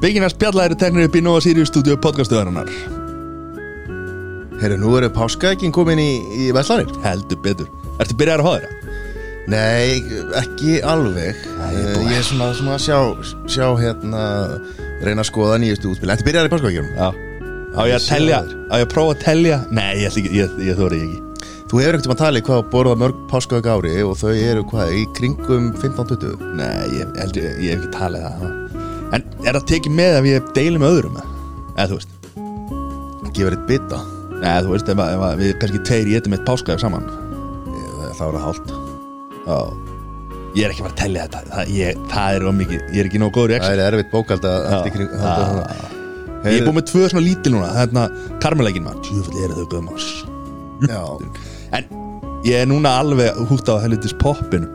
Bygginars spjallæri teknir upp í Nova Sirius stúdíu podcastuðarinnar Herru, nú eru páskaækin komin í, í Vestlanir Heldur betur. Ertu byrjar að fá þeirra? Nei, ekki alveg. Nei, ég Eh, búinn. Ég er svona, svona að sjá, sjá hérna reyna að skoða nýjustu útspil. Þetta byrjar í páskaækjum Já. Á ég að sé telja? þær. Á ég að prófa að telja? Nei, ég, ætla ekki- ég, ég, þóri ekki. Þú hefur ekkert um að tala í hvað borða mörg páskaæk ári og þau eru hvað, í kringum 15-20 Nei, ég, held, ég, ég hef ekki talið það er það tekið með ef ég deili með öðrum? eða? Eða þú veist? Gefur eitt bita? Nei, þú veist, ef, ef, ef við kannski tveir getum eitt páskaður saman. Ég- Það var að hálft. Já. Ég er ekki bara að telja þetta. Það, ég, það er of mikið. Ég er ekki nóg góður í Það extra er erfitt bókald að allt í svona. Ég er búið með tvö svona lítil núna. Þarna, karmelegin maður. Tjúfell eru þau gömars Já, En ég er núna alveg hútt á helvitis poppinu.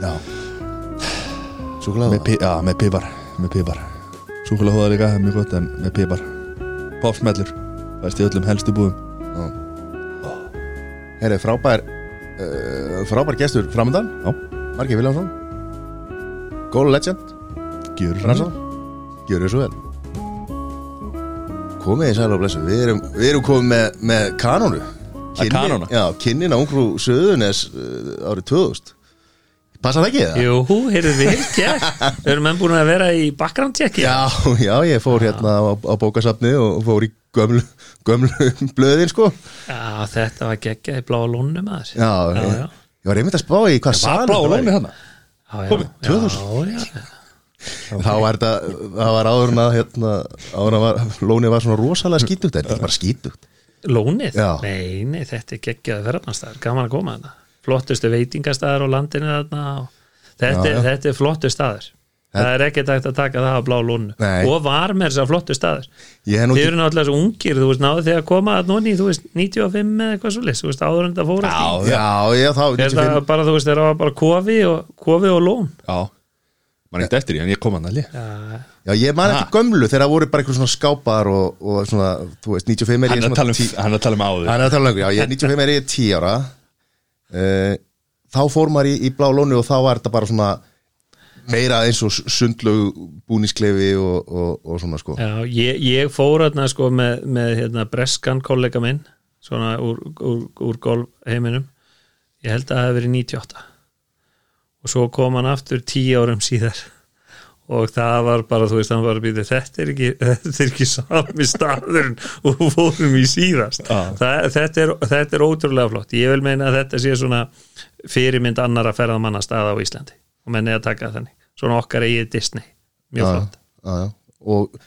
Já. Með, Já, með pipar Með pipar. Súkulega hóða líka, það er mjög gott En með pipar. Poppsmellur Væst í öllum helstu búðum. Herri, frábær uh, Frábær gestur framöndan. Marki Viljánsson Goal legend. Gjör Rannsson Gjör þér svo vel. Komið í sæl og blessu Við erum, við erum komið með, með kanónu. Að kanóna? Já, kynnin á ungrú Söðunes uh, árið 2000 Passa það ekki það? Jú, heyrðu við gert Við erum enn búin að vera í background checki Já, já, ég fór hérna á, á bókasafni og fór í gömlu, gömlu blöðin sko Já, þetta var geggjað í bláa lónum aðeins Já, já, ég, já. ég var einmitt að spá í hvað Var salur blá þetta væri. lóni þarna Já, já, Komið, 2000. Já, já, þá var þetta, það var áður en að hérna, áður en að var, lónið var svona rosalega skítugt, þetta er ekki bara skítugt Lónið? Já. Nei, nei, þetta er geggjað ferðarnastæður, gaman að koma þarna Flottustu veitingastæður á landinu þarna og þetta, Já, já. þetta er flottu staður. Það er ekkert að taka það á blá lónu og var með þess að flottu staður. Ég hef nú Þið ekki, eru náttúrulega svo ungir, þú veist, náðu að koma að nonni, þú veist, 95 eða eitthvað svo list, þú veist, áður en þetta fór allt í. já, já, þá það 95, bara, þú veist, það var bara kofi og, kofi og lón. Já. Man er ekkert eftir því En ég kom hann allir Já, já, ég man eftir gömlu þegar það voru bara eitthvað svona skápar og, og svona, þú veist, 95 er ég að um, hann er að tala um áður. Hann er að tala um lengur, já, ég, 95 er ég 10 ára uh, þá fór maður í, í blá lónu og þá var þetta bara svona meira eins og sundlög búnisklefi og, og, og svona sko. Já, ég, ég fór hérna sko með, með hérna, breskan kollega minn svona úr, úr, úr golfheiminum. Ég held að það hefði verið 98 og svo kom hann aftur 10 árum síðar og það var bara, þú veist, hann var að býta þetta er ekki, þetta er ekki sami staðurinn og fórum í síðast. Já. það, þetta, er, þetta er ótrúlega flott. Ég vil meina að þetta sé svona fyrirmynd annara ferðamanna staða á Íslandi. Og menni að taka það þannig. Svona okkar eigið Disney, mjög Já, flott. já. og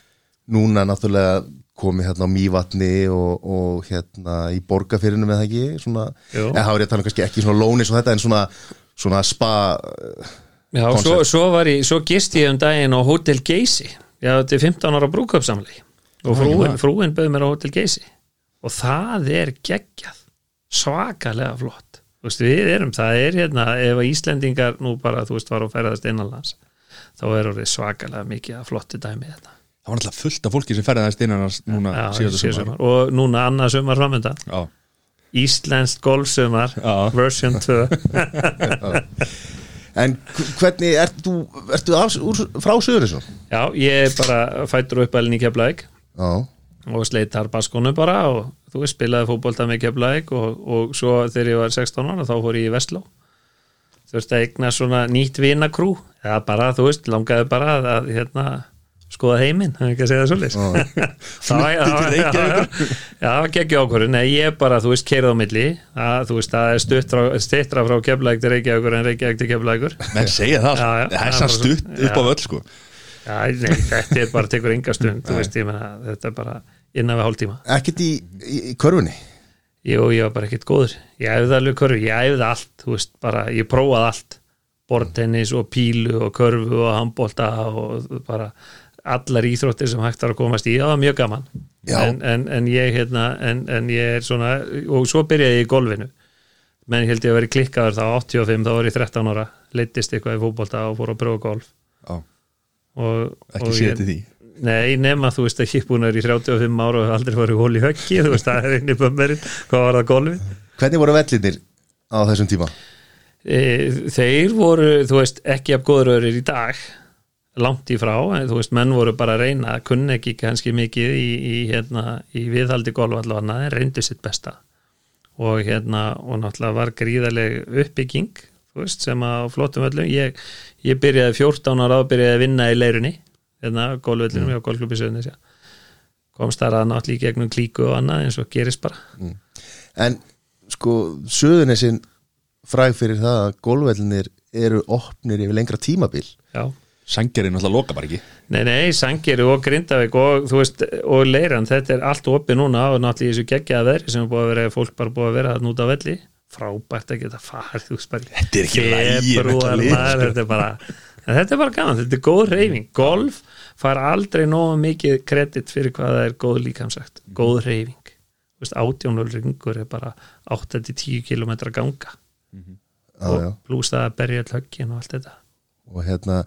núna náttúrulega komið hérna á Mývatni og, og hérna í borgarfyrinu með það ekki? Svona, eða þá er að kannski ekki svona lónis og þetta en svona, svona spa Já, svo, svo, var ég, svo gist ég um daginn á Hotel Geysi. Já, þetta er 15 ára brúköpsamli og frúin, frúin? bauð mér á Hotel Geysi. Og það er geggjað. Svakalega flott. Veist, við erum, það er hérna ef Íslendingar nú bara, þú veist, var að ferðast innanlands, þá er orðið svakalega mikið flotti dæmi þetta Það var alltaf fullt af fólki sem ferði þess innan hans núna Já, síðasta síðasta sumar. sumar. og núna annað sumar framöndan Já, Íslenskt golfsumar, version 2 en hvernig, ertu, ertu af, úr, frá söður þessu? Já, ég er bara fættur upp alveg í Keflæk og sleitar baskonu bara og þú veist, spilaði fótbolta með keflaðik og, og svo þegar ég var 16 ára þá fór ég í Vestló. Þurfti að eigna svona nýtt vinakrú. Eða bara, þú veist, langaði bara að hérna, skoða heiminn það er ekki að segja það svolítið það var- ekki ákvörðun. Nei, ég bara, þú veist, keirði á milli. Það, þú veist, það er stuttra, frá keflaðik til Reykjavíkur en Reykjavík til keflaðikur menn segja það, Já, já. það er sann stutt upp á völl sko. Já, nei, þetta er bara, tekur enga stund þú veist, ég menna, þetta er bara innan við hálftíma. Ekkert í, í, í körfunni? Jú, ég var bara ekkert góður. Ég æfði alveg körfu, ég æfði allt þú veist, bara, ég prófaði allt. Bortennis og pílu og körfu og handbolta og bara allar íþróttir sem hægt var að komast í það var mjög gaman. En, en, en ég hérna en, en ég er svona, og svo byrjaði ég í golfinu. Menn held ég að vera klikkaður þá 85, þá var ég 13 ára leittist eitthvað í fótbolta og fór að pröfa golf. Já, og, ekki til því. Nei, nema þú veist að að vera í 35 ára og aldrei farið hól í höggi, þú veist, það er einnig bömmerinn, hvað var það golfið? Hvernig voru vellinir á þessum tíma? E, þeir voru, þú veist, ekki af góður öðrir í dag langt í frá, en þú veist, menn voru bara að reyna, kunni ekki kannski mikið í, í, hérna, í viðhaldi golf allavega, en reyndu sitt besta. Og hérna, og náttúrulega var gríðarleg uppbygging, þú veist, sem að flottum völlum, ég, ég byrjaði 14 ára á, byrjaði að vinna í leirunni hérna, golfvöllunum, mm. já, golfklubbi söðunis komst þar að náttúrulega í gegnum klíku og annað eins og gerist bara. En sko, söðunisinn fræg fyrir það að golfvellinir eru opnir yfir lengra tímabil. Já Sangjarinn náttúrulega loka bara ekki. Nei, nei, Sangeri og Grindavík og, þú veist, og Leiran, þetta er allt opið núna og náttúrulega í þessu geggjaða veðri sem er búið að vera, fólk bara búið að vera það núta á velli. Frábært að geta farið þú veist bara Þetta er ekki lægi þetta er bara en þetta er bara gaman, þetta er góð reyfing golf far aldrei nógu mikið kredit fyrir hvað það er góð líkamsagt góð reyfing, þú veist, átjónul ringur er bara 8-10 km ganga. Já, og já. pluss það að berja all höggin og allt þetta. Og hérna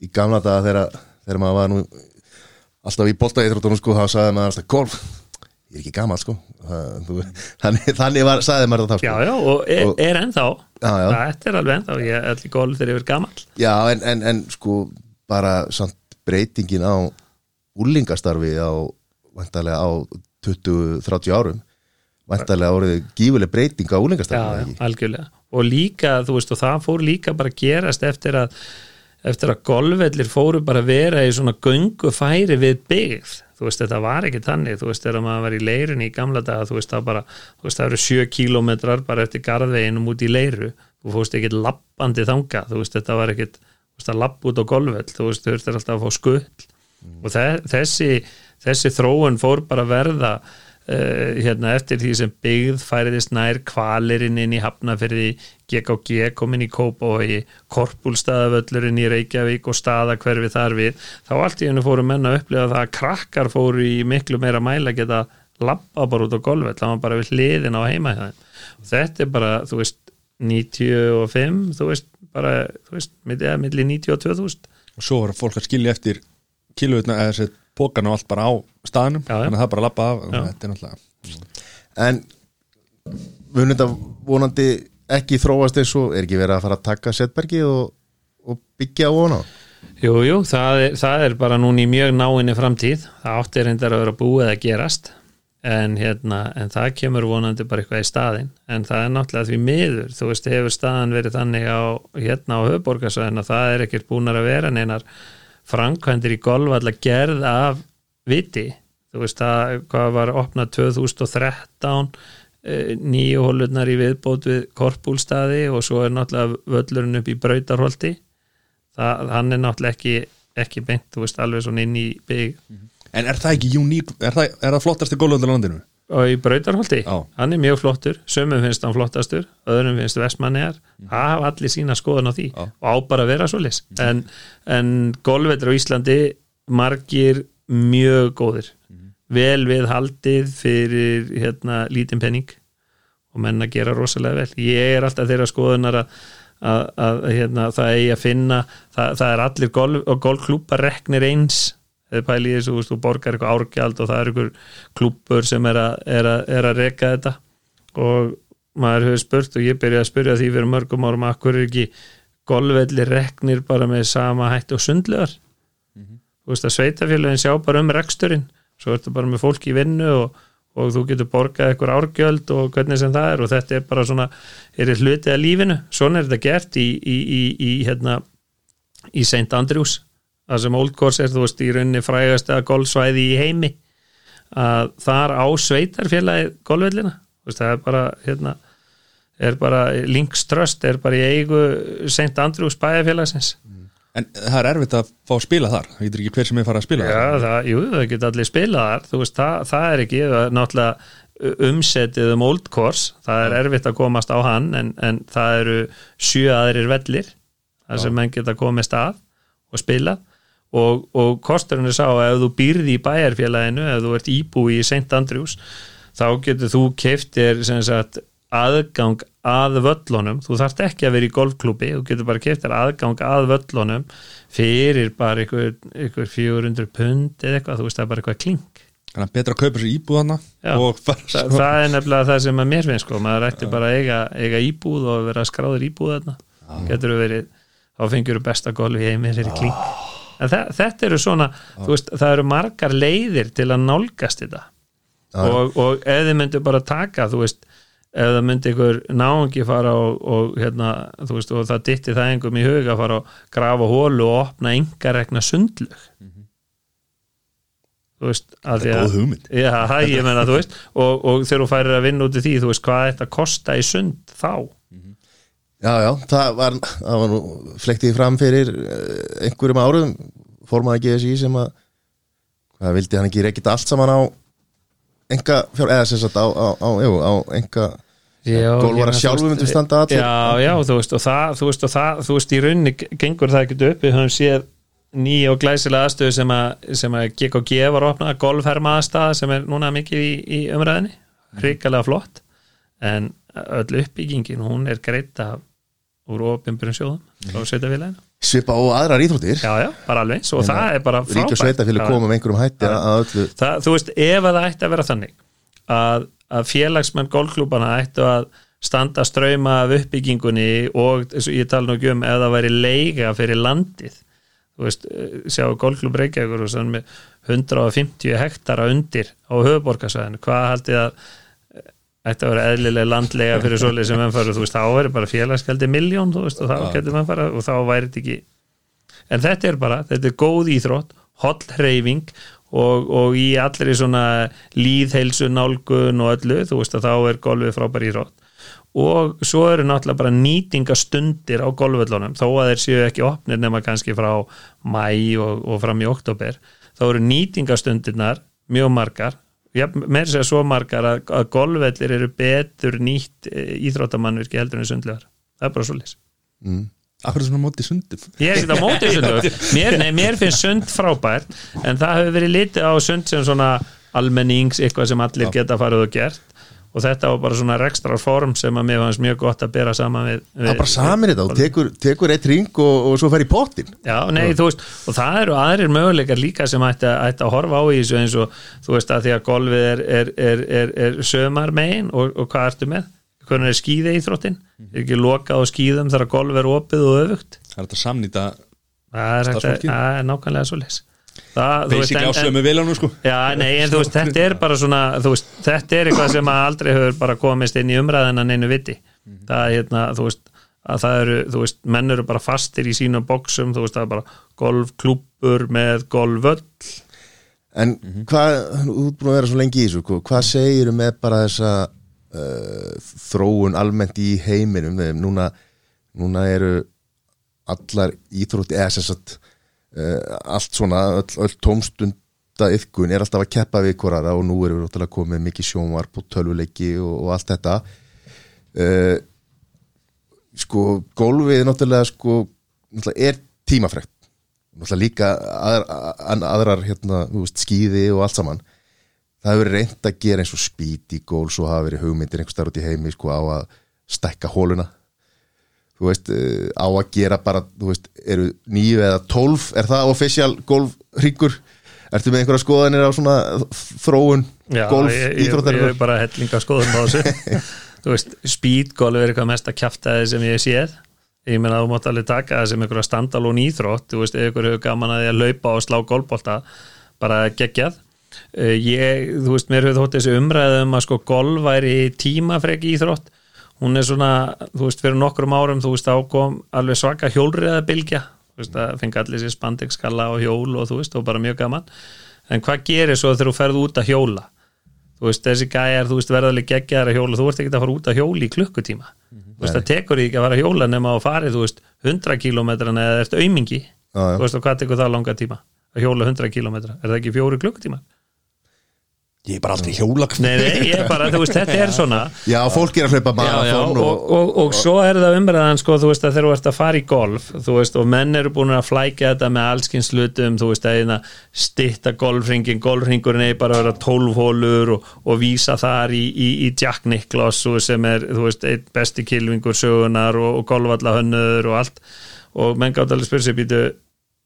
í gamla daga þegar, þegar maður var nú alltaf í boltaíþróttunum sko þá sagði maður alltaf golf ég er ekki gammal sko. Þannig, þannig var, sagði maður það þá sko. Já, já, og er, Og- er ennþá. Þetta er alveg ennþá, ég er allir golf þegar ég verið gamall. Já, en, en, en sko bara samt breytingin á úlingastarfi á á 20-30 árum vantarlega orðið gífuleg breyting á já, úlingastarfi já, algjörlega. Og líka, þú veist, og það fór líka bara að gerast eftir að eftir að golfvellir fóru bara að vera í svona göngu færi við byggð. Þú veist, þetta var ekki þannig, þú veist, þegar maður var í leirunni í gamla daga, þú veist, það bara þú veist, það eru sjö kílómetrar bara eftir garðveginum út í leiru, þú fórst ekkit lappandi þanga, þú veist, þetta var ekkit þú veist, að lappa út á golfvell, þú veist, þú veist, alltaf að fá skull og þe þessi, þessi þróun fór bara að verða uh, hérna eftir því sem byggð færiðist nær kvalirinn inn í Hafnafyrði, GKG komin í Kópavogi, Korpúlstaðavöllurinn í Reykjavík og staðakverfi þar við, þá allt í hennu fóru menna að upplifa það að krakkar fóru í miklu meira mæla geta lappa bara út á golfvell, það var bara við hliðin á heima hjá þeim. Og þetta er bara, þú veist 95, þú veist bara, þú veist, milli, milli 90 og 2000 og svo var fólk að skilja eftir kíluvitna eða þessi pókan og allt bara á staðnum. Já, já. þannig að það bara lappa af. Og er náttúrulega En mun þetta vonandi ekki þróast eins og er ekki verið að fara að taka setbergi og, og byggja á hana Jú, jú, það er, það er bara núna í mjög náinni framtíð. Það átti reyndar að vera búið að gerast en, hérna, en það kemur vonandi bara eitthvað í staðinn. En það er náttúrulega því miður þú veist, hefur staðan verið þannig á hérna á höfborgarsvæðin að það er ekkert búnar að vera neinar framkvæmdir í golf allar gerð af viti. Þú veist, það hvað var opnað 2013 eh, nýju hólurnar í viðbót við korpúlstaði og svo er náttúrulega völlurinn upp í brautarholti. Það, hann er náttúrulega ekki, ekki beint, þú veist, alveg svona inn í bygg. En er það ekki uník, er það, er það flottasti gólvöldur á landinu? Og í brautarholti, Já. hann er mjög flottur sömum finnst hann flottastur, öðrum finnst vestmannegar, það hafa allir sína skoðun á því Já. og á bara að vera svo lis en, en golfveldur á Íslandi margir mjög góðir. Vel við haldið fyrir hérna lítinn penning og menn að gera rosalega vel. Ég er alltaf þeirra skoðunar að, að, að hérna, það eigi að finna það, það er allir golf, og golfklúpar reknir eins eða pæli í þessu, þú þú borgar eitthvað árgjald og það er einhver klúpur sem er að, er að, er að reka þetta. Og maður hefur spurt og ég byrjaði að spyrja því fyrir mörgum árum að hverju ekki golfvelli reknir bara með sama hætti og sundlegar þú veist að sveitafélagin sjá bara um reksturinn. Svo ertu bara með fólk í vinnu og, og þú getur borgað eitthvað árgjöld og hvernig sem það er. Og þetta er bara svona er hluti af lífinu, svona er þetta gert í, í, í, í hérna í St. Andrews það sem Old Course er, þú veist, í rauninni frægasta golfsvæði í heimi að þar á sveitarfélagi golfvellina, það er bara hérna, er bara Links Trust er bara í eigu St. Andrews bæjarfélagsins. En það er erfitt að fá að spila þar. Það getur ekki hver sem er farið að spila Já, þar. það, jú, það geta allir spilað þar. Veist, það, það er ekki náttúrulega umsetið um Old Course. Það er erfitt að komast á hann en, en það eru sjö aðrir vellir þar sem menn geta komist að og spila og, og kosturinn er sá að ef þú býrði í bæjarfélaginu ef þú ert íbúi í St. Andrews þá getur þú keiftir sagt aðgang að völlunum, þú þarft ekki að vera í golfklúbi, þú getur bara keiftir aðgang að völlunum fyrir bara ykkur, ykkur 400 pund eða eitthvað, þú veist það er bara eitthvað kling Þannig að betra að kaupa sér íbúð hana Þa, það er nefnilega það sem að mér finnst sko, maður ætti bara að eiga, eiga íbúð og vera skráður íbúð þarna, getur verið þá fengjur þú besta golf í heimi fyrir kling en þe þetta eru svona þú veist, það eru margar leiðir til að nálgast þetta. Já. og, og ef þið myndu bara taka þú veist, það myndi ykkur náungi fara og, og hérna þú veist, og það dytti það engum í huga að fara og grafa hólu og opna engarekna sundlug þú veist, að því Góð hugmynd. Já, það ég menna, þú veist og, og þegar þú færir að vinna út í því, þú veist hvað þetta kosta í sund þá Já, já, það var, það var nú flektið fram fyrir eh, einhverjum árum formaði GSI sem að hvað vildi hann ekki reykja allt saman á enga fjár, eða sem sagt á, á, á, jú, á enga sjálfur veist, myndu standa allir. Já, já, þú veist, og það, þú veist, og það, þú veist, í rauninni gengur það ekkert upp, við höfum séð nýja og glæsilega aðstöðu sem að, sem að GKG var að opna, golfherma aðstæða sem er núna mikið í, í umræðinni hrikalega flott. En öll uppbyggingin, hún er greita úr opinbjörn sjóðum frá sveitafélaginu. svipa og aðrar íþróttir. Já, já, bara alveg eins og það er bara Rík og sveitafélag með einhverjum hætti að, að öllu. Það, þú veist, ef að það ætti að vera þannig að, að félagsmenn golfklúbana ættu að standa ströyma af uppbyggingunni og og ég tala nú ekki um ef það væri leiga fyrir landið þú veist, eh, sjáu golfklúb Reykjavíkur og svona með 150 hektara undir á höfuborgarsvæðinu hvað haldið að að vera eðlilega landlega fyrir svoleið sem menn fara, þú veist, þá væri bara félagsgjaldi miljón, þú veist, og þá getur menn fara og þá væri þetta ekki en þetta er bara, þetta er góð íþrótt holl hreyfing og, og í allri svona líðheilsu nálgun og öllu, þú veist að þá er golfið frábær íþrótt. Og svo eru náttúrulega bara nýtingastundir á golfvöllunum, þó að þeir séu ekki opnir nema kannski frá mæ og, og fram í oktober, þá eru nýtingastundirnar mjög margar ja, með þess að svo margar að, að golfvellir eru betur nýtt e, íþróttamannvirki heldur en sundlegar það er bara svo leys Akkur er svona móti sundum Ég er ekki að móti sundu mér, nei, mér finnst sund frábært en það hefur verið litið á sund sem svona almennings, eitthvað sem allir geta farið og gert og þetta var bara svona rekstrar form sem að mér fannst mjög gott að bera saman við, við Það er bara samin þetta og tekur, tekur eitt ring og, og svo fer í pottin Já, nei, þú veist, og það eru aðrir möguleikar líka sem ætti að, ætti að horfa á í þessu eins og, þú veist, að því að golfið er, er, er, er, er sömar megin og, og hvað ertu með? Hvernig er skíði íþróttin? Er ekki lokað á skíðum þegar golf er opið og öfugt? Það er þetta samnýta Það er, að- nákvæmlega svo leys Það, veist, en- en- sko. Já, nei, en þú veist, þetta er bara svona þú veist, þetta er eitthvað sem að aldrei hefur bara komist inn í umræðina neinu viti. Það er hérna, þú veist að það eru, þú veist, menn eru bara fastir í sínum boxum, þú veist, það er bara golfklúppur með golfvöll En hvað, þú búin að vera svo lengi í þessu hvað- hvað segiru með bara þessa uh, þróun almennt í heiminum? Þegar núna, núna eru allar íþrótti eða sem sagt uh, allt svona, öll, öll tómstunda yfkun er alltaf að keppa við hvorara og nú erum við náttúrulega komið mikið sjónvarp og tölvuleiki og, og allt þetta. Uh, sko gólfið náttúrulega sko náttúrulega er tímafrekt. Náttúrulega líka aðrar, aðrar hérna, veist, skíði og allt saman. Það hefur reynd að gera eins og í gól svo hafa verið hugmyndir einhvers þar út í heimi sko á að stækka hóluna þú veist, eh, á að gera bara þú veist, eru nýju eða tólf er það official golfringur ertu með einhverja skoðanir á svona þróun golf ég, ég, ég er bara hellinga skoðum á þessu. Þú veist, speedgolf er eitthvað mest að kjafta sem ég hef séð. Ég meina þú mátt alveg taka það sem einhverja standalón íþrótt. Þú veist, ef ykkur hefur gaman að því að laupa og slá golfbolta, bara geggjað. Eh, ég, þú veist, mér hefur þótt þessi umræðu um að sko golf væri tímafrek íþrótt hún er svona, þú veist, fyrir nokkrum árum þú veist, þá kom alveg svaka hjólriða bylgja, þú veist, það fengi allir sér spandekskalla og hjól og þú veist, og bara mjög gaman. En hvað gerir svo þegar þú ferð út að hjóla? Þú veist, þessi gæjar, þú veist, verðalega geggjaðar að hjóla, þú ert ekki að fara út að hjóla í klukkutíma. Þú veist, það tekur ekki að fara að hjóla nema að farið, þú veist, 100 kilometran eða ert aumingi, Já, já. þú veist, og hvað tekur það langa tíma? Að hjóla 100 kilometra, er það ekki fjóri klukkutíma? Ég er bara aldrei hjóla Nei, nei, ég er bara, þú veist, þetta er svona. Já, fólk er að hlaupa já, já, marathon og, og, og, svo er það umræðan sko, þú veist að þegar þú ert að fara í golf þú veist, og menn eru búin að flækja þetta með allskins hlutum, þú veist, að eina stitta golfringin, golfringurinn er bara að vera 12 hólur og, og vísa þar í, í, í Jack Nicklaus sem er, þú veist, einn besti kilvingur sögunar og, og golfallahönnur og allt, og menn gátt alveg spyrir sér býtu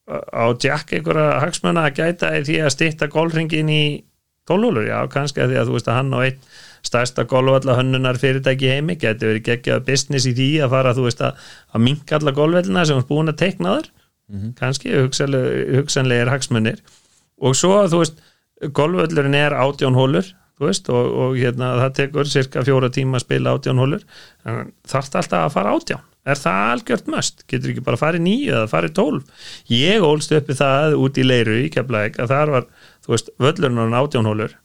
á Jack einhverja hagsmenn að gæta því að stitta golfringin í 12 hólur, já, kannski að því að þú veist að hann og einn stærsta golfvalla hönnunar fyrirtæki heimi getur verið geggjað business í því að fara þú veist að, að minka alla golfvellina sem er búin að teikna þar. Kannski hugsanlega, hugsanlega er hagsmunir. Og svo þú veist golfvöllurinn er átján hólur veist og, og hérna það tekur cirka fjóra tíma að spila átján hólur. Þarf alltaf að fara átján er það algjört möst, getur ekki bara farið nýju eða farið tólf? Ég ólst uppi það út í leiru í Keflæk að þar var, þú veist, völlurinn á átján hólur.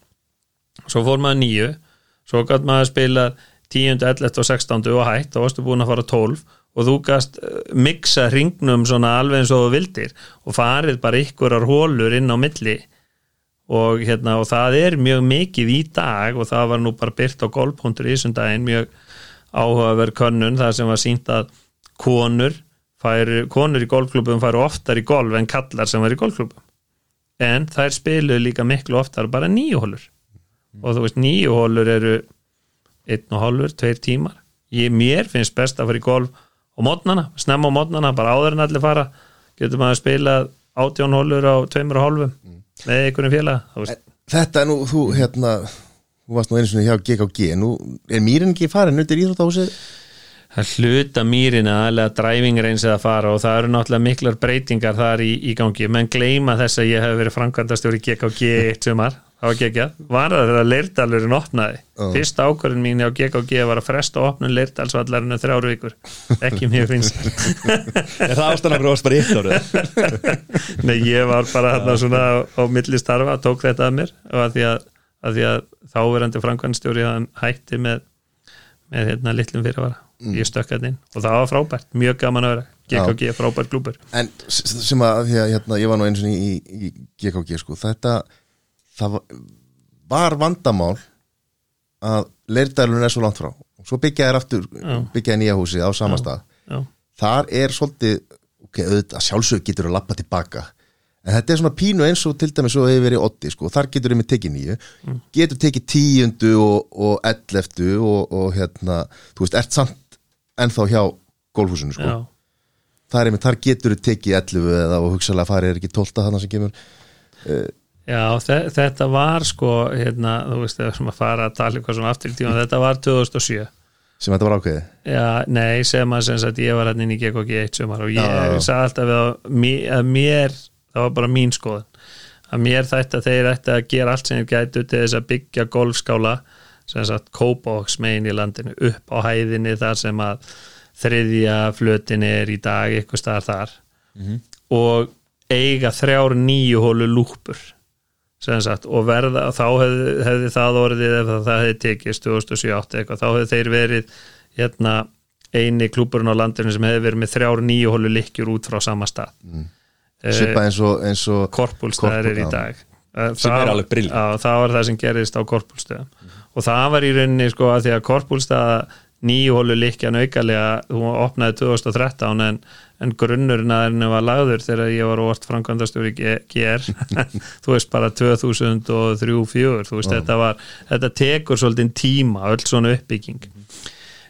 Svo fór maður nýju svo gæt maður að spila 10, 11 og 16 og hætt og varstu búin að fara 12 og þú gæst miksa hringnum svona alveg eins og þú vildir og farið bara ykkurar hólur inn á milli. Og, hérna, og það er mjög mikið í dag og það var nú bara byrt á golfpuntur í þessum daginn mjög áhugaverð könnun það sem var sínt að konur fær, konur í golfklubum færu oftar í golf en kallar sem var í golfklubum en þær spilu líka miklu oftar bara nýju hólur mm. og þú veist nýju hólur eru einn og hálfur, tveir tímar. Ég, mér finnst best að fara í golf á mótnana, snemma á mótnana, bara áður en allir fara. Getur maður að spila átjón hólur á tveimur og hálfum mm. með einhvern félag Þetta er nú, þú hérna þú varst nú eins og hjá GKG nú er mýrin ekki farin undir íþróttáhúsið Það hluta mýrin aðlega dræfingar eins eða fara og það eru náttúrulega miklar breytingar þar í, í gangi. Menn gleima þess að ég hef verið framkvæmdastjóri GKG eitt sumar. Það var geggjað, var það þegar Leirdalurinn opnaði? Uh. fyrsta ákvörðin mín á GKG var að fresta opnun Leirdalsvallarinu þrjáru vikur, ekki mjög finnst Er það ástæðan að bara eitt árið? Nei, ég var bara hérna svona á, á milli starfa tók þetta að mér. Og að því að, að, því að þáverandi framkvæmdastjóri hætti með, með hérna litlum fyrirvara mm. ég stökk þetta inn og það var frábært, mjög gaman að vera. GKG, frábært klúpur En sem að, því að hérna, ég var nú eins og í, í GKG sko, þetta það var vandamál að leirdælun er svo langt frá. Og svo byggjaði þér aftur byggjaði nýja húsi á sama stað. Já. þar er svolítið ok, auðvitað sjálfsög getur að lappa tilbaka en þetta er svona pínu eins og til dæmis svo hefur verið 80 sko, þar getur við með tekið nýju mm. getur tekið tíundu og, og elleftu og, og hérna þú veist, ert samt ennþá hjá gólfhúsinu sko. Þar, er, þar getur við tekið ellefu eða og hugsalega farið er ekki tólta þannig sem kemur. Uh, Já, þetta var sko, hérna, þú veist, þegar sem að fara að tala eitthvað svona aftur í tíma, þetta var 2007 sem þetta var ákveðið? Já, nei, sem að, sem að ég var hérna inn í GKG eitt sumar og ég sagði alltaf að, að mér, það var bara mín skoðan að mér þetta þeir ætti að gera allt sem ég gæti til þess að byggja golfskála sem sagt Kópavóks megin í landinu upp á hæðinni þar sem að þriðja flutin er í dag eitthvað staðar þar mm -hmm. og eiga þrjár nýju hólu lúpur Sagt, og verða, þá hefði, hefði það orðið ef það hefði tekist 2007 eitthvað, þá hefði þeir verið hérna, eini klúburinn á landinu sem hefði verið með þrjár nýju hólu likjur út frá sama stað mm. Svipa eins og, og Korpúlstæðar er í dag. Sem það, er alveg brill það var það sem gerist á Korpúlstæðum mm. og það var í rauninni sko að því að Korpúlstæða nýju hólu likjan aukalega, þú opnaði 2013 en en grunnurinn að henni var lagður þegar ég var óvart framkvæmdastjóri GR þú veist bara 2003-2004 þú veist þetta var, þetta tekur svolítið tíma, öll svona uppbygging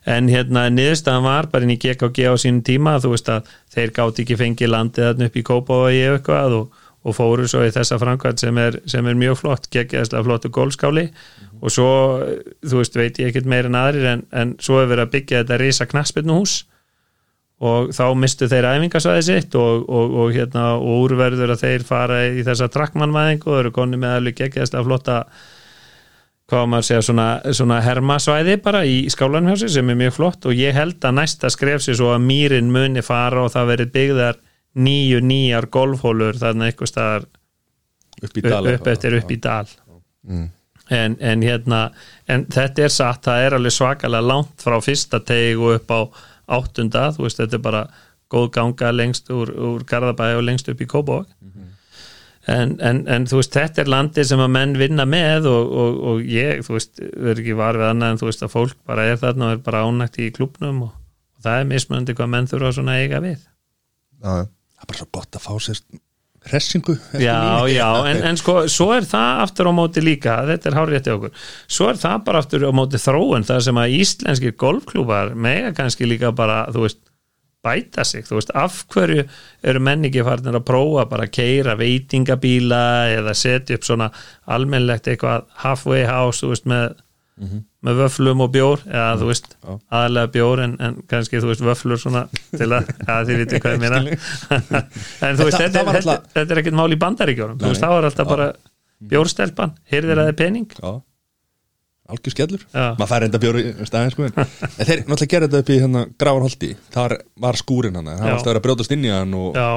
en hérna niðurstaðan var bara inn í GKG á sínum tíma þú veist að þeir gátt ekki fengið landið þarna upp í Kópavogi eitthvað og, og fóru svo í þessa framkvæmd sem er, sem er mjög flott, geggjæðslega flottu gólskáli mm -hmm. og svo þú veist veit ég ekkert meir en aðrir en, en svo hefur verið að byggja þetta reysa knaspinnuhús og þá mistu þeir æfingasvæði sitt og, og, og, hérna, og úrverður að þeir fara í þessa trakkmannvæðingu og eru konni með alveg geggjast að flotta hvað maður segja svona, svona hermasvæði bara í skálanhjási sem er mjög flott og ég held að næsta skref sér svo að mýrin muni fara og það verið byggðar nýju nýjar golfhólur þarna eitthvað staðar upp, upp, upp eftir upp í dal mm. en, en hérna en þetta er satt, það er alveg svakalega langt frá fyrsta teg og upp á áttunda, þú veist, þetta er bara góð ganga lengst úr, úr Garðabæi og lengst upp í Kópavag mm -hmm. En, en, en þú veist, þetta er landi sem að menn vinna með og, og, og ég, þú veist, verður ekki varfið annað en þú veist að fólk bara er þarna og er bara ánægt í klubnum og, og það er mismöndi hvað menn þurfa svona eiga við. Já, það er bara svo gott að fá sér ressingu Já, já, en, en sko, svo er það aftur á móti líka, þetta er hárið okkur. Svo er það bara aftur á móti þróun það sem að íslenskir golfklúpar mega kannski líka bara, þú veist bæta sig, þú veist, af hverju eru menningi farinir að prófa bara að keira veitingabíla eða setja upp svona almennlegt eitthvað halfway house, þú veist, með með vöflum og bjór eða þú veist, Já. aðalega bjór en, en kannski þú veist vöflur svona til að, að þið vitið hvað ég meina. En þú veist, þetta, er- þetta, alltaf- þetta er ekkert mál í bandaríkjórum þú veist, það var alltaf bara bjórstelpan heyrðir að það er pening? Já, algjör skellur. Maður fær enda bjóri í staðin sko en þeir náttúrulega gerði þetta upp í hérna Gravarholti þar var skúrin hann það var alltaf að brjótast inn í hann og já,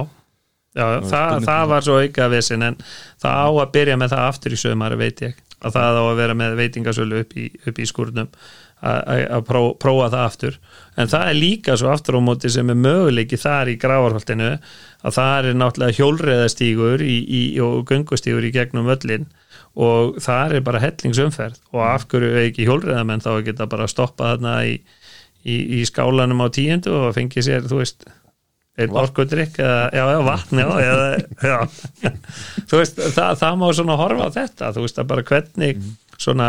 já það, spurning það um var svo auka vissin en það á að byrja með það aftur í sömari veit ég, að það á að vera með veitingasölu upp í, upp í skúrnum að- pró- prófa það aftur. En það er líka svo aftur á móti sem er möguleiki þar í gravarholtinu að það er náttúrulega hjólreðastígur í, í, og göngustígur í gegnum völlin og það er bara hellingsumferð. Og af hverju er ekki hjólreðamenn þá geta bara stoppað þarna í, í, í skálanum á tíundu og fengið sér, þú veist einn orkudrykk eða, já, já, vatn já, eða, já. þú veist, það, það má svona horfa á þetta. Þú veist, að bara hvernig svona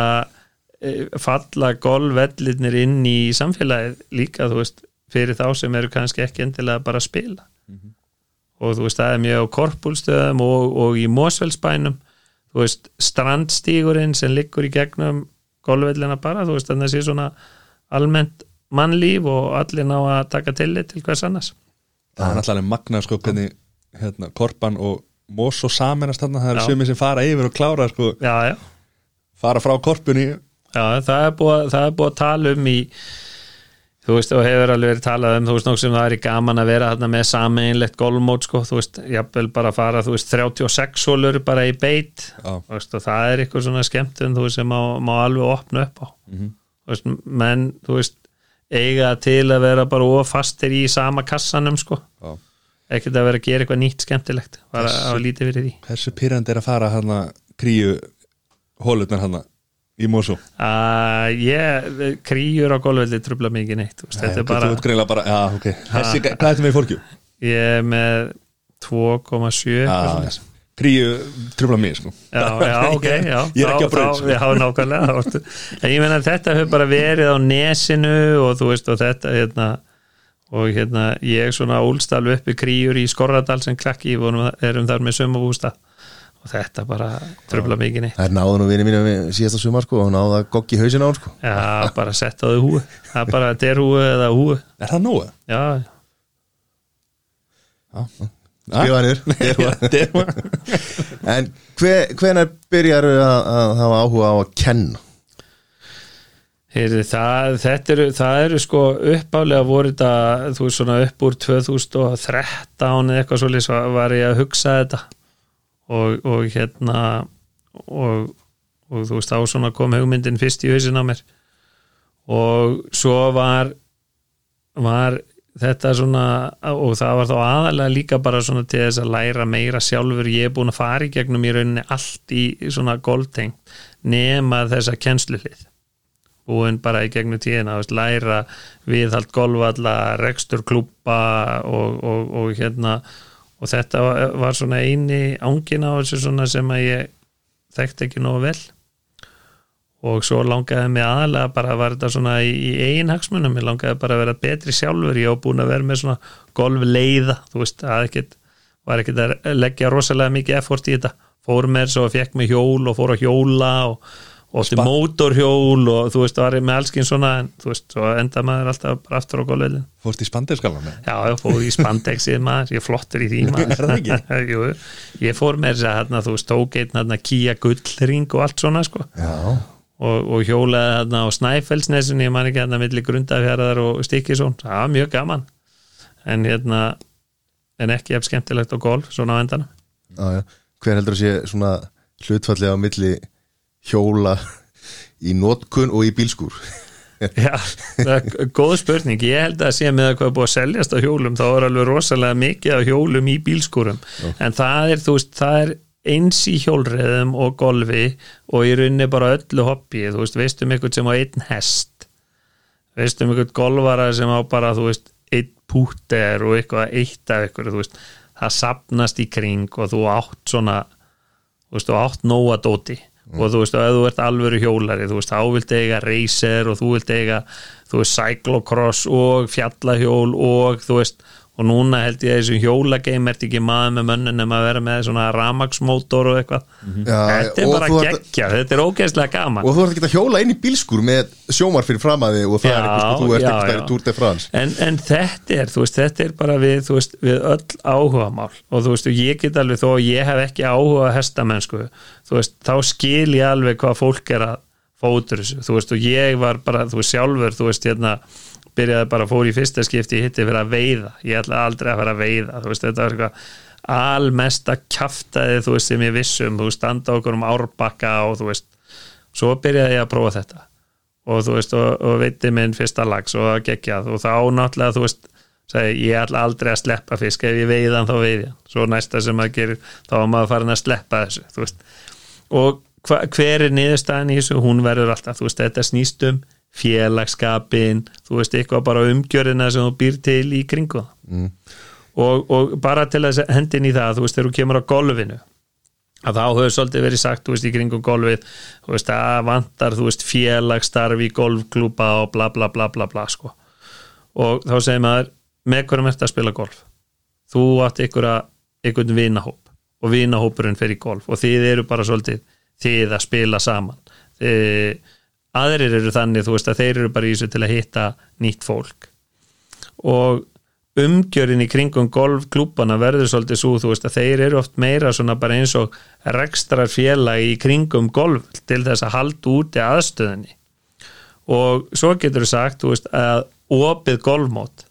eh, falla golfvellinir inn í samfélagið líka, þú veist, fyrir þá sem eru kannski ekki endilega bara að spila. Og þú veist, það er mjög á korpúlstöðum og, og í Mósfellsbænum þú veist, strandstígurinn sem liggur í gegnum golfvellina bara, þú veist, þannig að sé svona almennt mannlíf og allir ná að taka tillit til hvers annars. Það er náttúrulega magnað sko hvernig hérna, Korpan og Mós og saminast þarna það eru sumir sem fara yfir og klára sko, já, já, fara frá Korpunni. Já það, er búið, það er búið að tala um í þú veist, og hefur alveg verið talað um þú veist, nokkuð sem það er í gaman að vera þarna með sameinlegt golfmót, sko, þú veist jafnvel bara að fara, þú veist, 36 hólur bara í beit, þú veist, og það er eitthvað svona skemmtun, þú veist, sem má, má alveg opna upp á, þú veist, menn þú veist, eiga til að vera bara ofastir í sama kassanum, sko, Já. ekkert að vera að gera eitthvað nýtt skemmtilegt, bara að lítið fyrir því. hversu pyrrandi er að fara hana kríu hólutnar hana í Mósó að ég, kríur á golfvelli trubla mikið neitt, veist, þetta er bara bara, já ok. Þessi, hvað er þetta með í fórkjú? ég er með 2,7 eitthvað Já, svoleiðis. kríu trubla mig sko. Já, já, ok, já. Ég er ekki braut, þá- sko. Ég meina að þetta hefur bara verið á nesinu og þú veist og þetta hérna og hérna ég svona úlstal uppi kríur í Skorradal sem klakki og erum þar með sömubústa og þetta bara tröfla mikið neitt. Það er náðu nú vinið mínu við síðasta sumar sko og náðu að goggi hausin á sko. Já, bara setta á þau húi það er bara derhúi eða húi Er það nógu? Já, niður, derhúa. Derhúa En hver, hvenar byrjar að, að hafa áhuga á að kenna? Heyrði, það, þetta eru, það eru sko uppálega voru þetta þú veist svona upp úr 2013 eða eitthvað svolítið var ég að hugsa þetta og, og hérna og, og þú veist þá svona kom hugmyndin fyrst í hausin á mér. Og svo var var þetta svona og það var þá aðalega líka bara svona til þess að læra meira sjálfur. Ég er búin að fara í gegnum í rauninni allt í svona golftengt nema þessa kennsluhlið búin bara í gegnum tíðina veist, læra viðhald golfalla rekstur klúpa og, og, og hérna og þetta var, svona eini ángin á þessu svona sem að ég þekkti ekki nógu vel. Og svo langaði mig aðalega bara var þetta svona í, í eigin hagsmunum. Ég langaði bara að vera betri sjálfur. Ég á búin að vera með svona golfleiða. Þú veist, að ekkit var ekkit að leggja rosalega mikið effort í þetta. Fór með svo og fekk mig hjól og fór að hjóla og, og til mótorhjól og þú veist, var ég með allskinn svona en þú veist, svo enda maður alltaf bara aftur á golfveilin Fórst í spandirskalan með? Já, ég fór í spandexið maður, ég flottur í því maður. Er það ekki? Jú, ég fór með þess að hérna, þú veist, tók einn hérna, Kia gullring og allt svona sko. Já, og, og hjólaði hérna á Snæfellsnesun ég man ekki hérna milli grundafjaraðar og Stikisón, það var mjög gaman. En hérna en ekki ef skemmtilegt á golf, svona á endanum. Já, já. Hver heldur að sé svona hlutfallið á milli hjóla í notkun og í bílskúr? Já, það er góð spurning. Ég held að sé með að hvað er búið að seljast á hjólum þá er alveg rosalega mikið á hjólum í bílskúrum, en það er þú veist, það er eins í hjólreðum og golfi og í rauninni bara öllu hobby, þú veist, veistum ykkur sem á einn hest? Veistum ykkur golfara sem á bara, þú veist einn púter og eitthvað eitt af ykkur, þú veist, það sapnast í kring og þú átt svona þú veist, þú átt nóa dóti og þú veist, og ef þú ert alvöru hjólari þú veist, þá vilt eiga racer og þú vilt eiga þú veist, cyclocross og fjallahjól og þú veist, og núna held ég að þessu hjólageim ert ekki maður með mönnun en að vera með svona ramagsmótor og eitthvað? Já, þetta er bara ert að- geggja, þetta er ógeðslega gaman. Og þú ert ekki að hjóla inn í bílskur með sjómar fyrir framaði og það Já, er eitthvað, þú ert ekki Tour de France. En, en þetta er, þú veist, þetta er bara við, þú veist, við öll áhugamál. Og þú veist, ég get alveg þó að ég hef ekki áhuga að hestamennsku þú veist, þá skil ég alveg hvað fólk er að fótur þessu, þú veist, og ég var bara, þú veist, sjálfur, þú veist, hérna byrjaði bara, fór í fyrsta skipti í hitti fyrir að veiða, ég ætla aldrei að fara að veiða þú veist, þetta var eitthvað almesta kjaftaði, þú veist, sem ég vissum þú standa okkur um árbakka og þú veist, svo byrjaði ég að prófa þetta. Og þú veist, og, og veiti minn fyrsta lags og geggjað. Og þá náttúrulega, þú veist, segi, ég ætla aldrei að sleppa fisk, ef ég veiðan þá veiði hann. Svo næsta sem maður gerir, þá er maður farin að sleppa þessu, og hver er niðurstaðan í þessu, hún verður alltaf, þú veist, þetta snýst um félagskapin, þú veist, eitthvað bara umgjörðina sem þú býr til í kringu mm. og, og bara til að hendin í það, þú veist, þegar þú kemur á golfinu að þá hefur svolítið verið sagt, þú veist, í kringum golfið þú veist, að vantar, þú veist, félagsstarfi golfklúpa og bla bla bla bla bla, sko. Og þá segir maður, með hverjum ert að spila golf? Þú átt einhvern vinahóp og vinahópurinn fer í golf og þið eru bara svolítið þið að spila saman. Þið, aðrir eru þannig, þú veist, að þeir eru bara í þessu til að hitta nýtt fólk. Og umgjörinn í kringum golfklúbana verður svolítið svo, þú veist, að þeir eru oft meira svona bara eins og rekstrar félagi í kringum golf til þess að halda úti aðstöðinni og svo getur þú sagt, þú veist, að opið golfmót,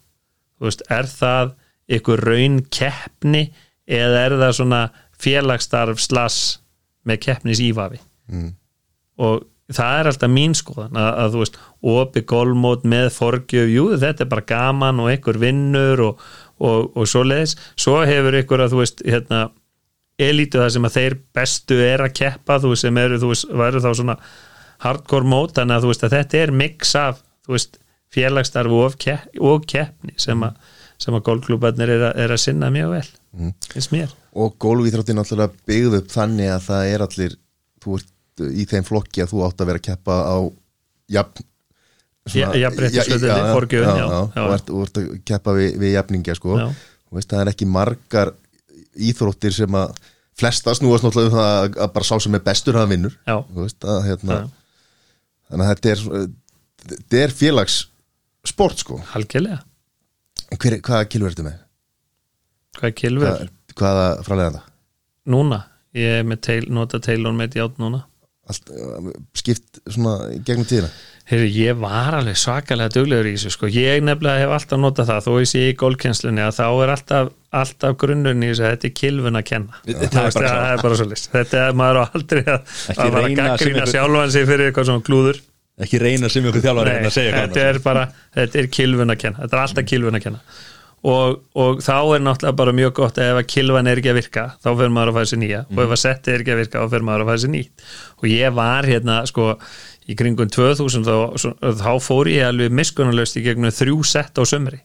þú veist, er það ykkur raun keppni eða er það svona félagsstarf slass með keppnis ívafi mm. og það er alltaf mín skoðan að, að þú veist, opið golfmót með forgjöf, jú, þetta er bara gaman og ykkur vinnur og, og, og svo leiðis, svo hefur ykkur að þú veist, hérna elítu það sem að þeir bestu er að keppa þú veist, sem eru, þú veist, væru þá svona hardcore mót, þannig að þú veist að þetta er mix af, þú veist, félagsstarf og, og keppni sem að sem að golfklúbarnir er, er að sinna mjög vel Mm. finnst mér Og gólfíþróttin náttúrulega byggð upp þannig að það er allir þú ert í þeim flokki að þú átt að vera að keppa á jafn Ja- jafnréttishlutfalli, já, já, og ert, og ert að keppa við, við jafningja sko. Þú veist, það er ekki margar íþróttir sem að flesta snúast náttúrulega um það að- að bara sá sem er bestur hafa vinnur. Veist, að, hérna, þannig að þetta er þetta er félags sport sko Hver, hvaða kilur ertu með? hvað er kilfur Hvað, hvaða frálega það? núna, ég er með teil, nota teilun með játn núna Allt, uh, skipt svona gegnum tíðina? Heyrðu, ég var alveg svakalega duglegur í þessu sko. ég nefnilega hef alltaf notað það þó ég sé í gólkjenslunni að þá er alltaf, alltaf grunnurinn í þessu að þetta er kilvun að kenna. Það er veist, bara það er bara svo list þetta er maður á aldrei að, að bara sem ykkur- sjálfan sig fyrir eitthvað svona klúður ekki reyna sem ykkur segja þetta er bara, þetta er kilvun að kenna. Þetta er alltaf kilvun að kenna og, og þá er náttúrulega bara mjög gott ef að kilvan er ekki að virka, þá fyrir maður að fæða sér nýja. Og ef að setti er ekki að virka, þá fyrir maður að fæða sér nýtt. Og ég var hérna sko í kringum 2000 þá, svo- þá fór ég alveg miskunnalaust í gegnum þrjú sett á sömri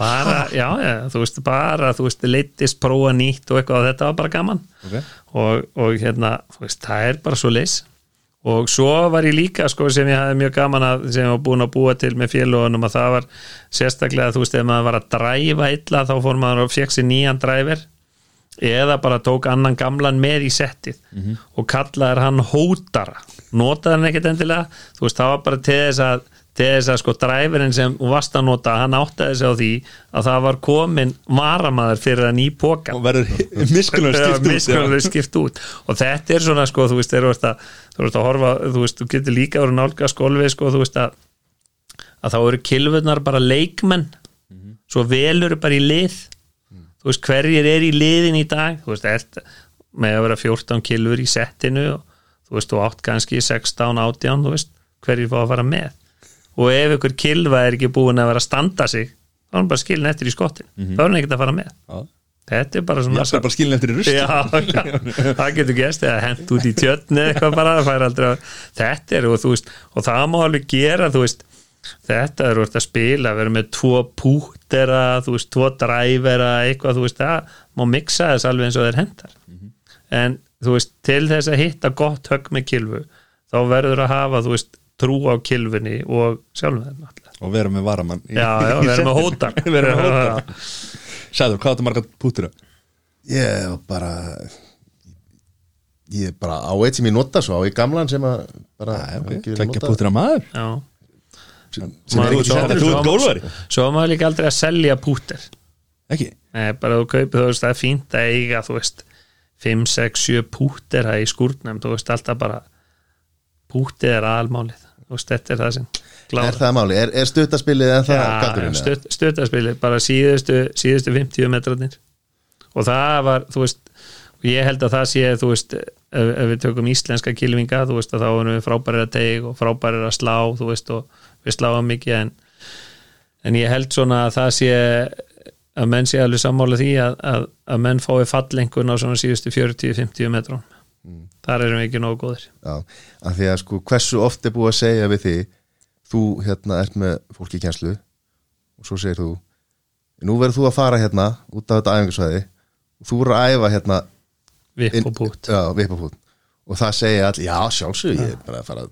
bara, já, já, þú veist bara, þú veist, leittist prófa nýtt og eitthvað og þetta var bara gaman. Ok. og, og hérna, þú veist, það er bara svo leys og svo var ég líka sko sem ég hafði mjög gaman að sem ég var búin að búa til með félagunum að það var sérstaklega þú veist ef maður var að dræfa illa þá fór maður og fekk sér nýjan dræver eða bara tók annan gamlan með í settið. Og kallaði hann hótara. Notaði hann ekkert endilega. Þú veist það var bara til þess að til þess að sko dræfurinn sem þú varst að nota hann áttaði sig á því að það var komin varamaður fyrir hann í pókan og verður miskunum Já, skipt út og þetta er svona sko, þú veist, þú ert að, þú ert að horfa, þú veist, þú getur líka verið nálga skólfi, sko, þú veist að að þá eru kilvurnar bara leikmenn. Svo velur bara í lið. Þú veist, hverjir er í liðin í dag? Þú veist, ert með að vera 14 kilvur í settinu og þú veist, þú átt kannski 16, 18 þú veist, hverjir fá að fara með og ef ykkur kilva er ekki búin að vera að standa sig þá er hann bara skilin eftir í skottin þá er hann ekkert að fara með. Já. þetta er bara svona er bara skilin eftir í rust já, já, það getur gæst eða hent út í tjötni eitthvað bara það fær aldrei að, þetta er og þú veist og það má alveg gera þú veist þetta er úr að spila, vera með tvo pútera, þú veist, tvo drævera eitthvað, þú veist, það má mixa þess alveg eins og þeir hendar. En þú veist, til þess að hitta gott högg með kilfu, þá verður að hafa þú veist, trú á kilfunni og sjálfum þeim náttúrulega og vera með varamann í- já, já, með Vera með hótar. Sæður, hvað áttu marga pútur Ég var bara Ég bara á eitt sem ég nota svo á í gamlan sem að ekki Tveggja pútur maður. Já, sem, sem er Maður- ekki svo- settur Þú svo- ert gólfari. Svo er maður líka aldrei að selja púter Ekki? Nei, bara þú kaupir, þú veist, það er fínt að eiga þú veist, 5, 6, 7 púter það í skúrnum, þú veist, alltaf bara pútið er aðalmálið veist, þetta er það sem Er klára það máli? Er, er stuttaspilið en það galdurinn? eða? stutt, stuttaspili, bara síðustu síðustu 50 metrarnir og það var, þú veist ég held að það sé, þú veist ef, ef við tökum íslenska kilvinga, þú veist að þá erum við frábærir að teg og frábærir að slá þú veist, og við sláum mikið en, en ég held svona að það sé að menn sé alveg sammála því að, að, að menn fái fallengun á svona síðustu 40-50 metrón þar erum við ekki nógu góðir. Já, af því að sko hversu oft er búið að segja við því þú hérna ert með fólki í kjænslu og svo segir þú nú verður þú að fara hérna út af þetta æfingarsvæði og þú verður að æfa hérna vipp inn- og það segja allir, já sjálfsög ég er bara að fara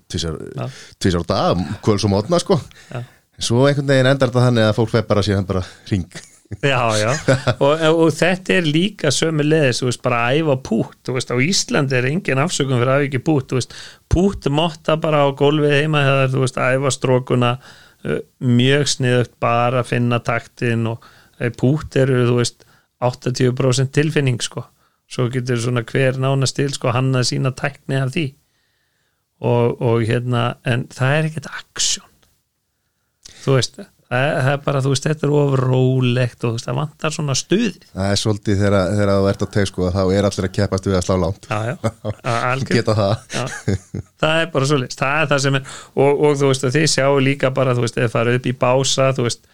á dag kvöls og mótna sko. Já. en svo einhvern veginn endar þetta þannig að fólk fer bara síðan bara ring Já, já, og, og þetta er líka sömu leðis, þú veist, bara að æfa pút þú veist, á Íslandi er engin afsökun fyrir að æfa ekki pút, þú veist, pút motta bara á gólfið heima þegar þú veist, æfa strókuna uh, mjög sniðugt bara að finna taktin og eh, pút eru, þú veist 80% tilfinning, sko. Svo getur svona hver nánast til sko hann að sína tækni af því. Og, og hérna en það er ekkert aksjón. Þú veist það, það er bara, þú veist, þetta er of rólegt og þú veist, það vantar svona stuði það er svolítið þegar, þegar þú ert á teg sko þá er allir að keppast við að slá langt. Já, já, geta það. Já, það er bara svo list það er það sem er, og, og þú veist þið sjáu líka bara, þú veist, eða farið upp í bása þú veist,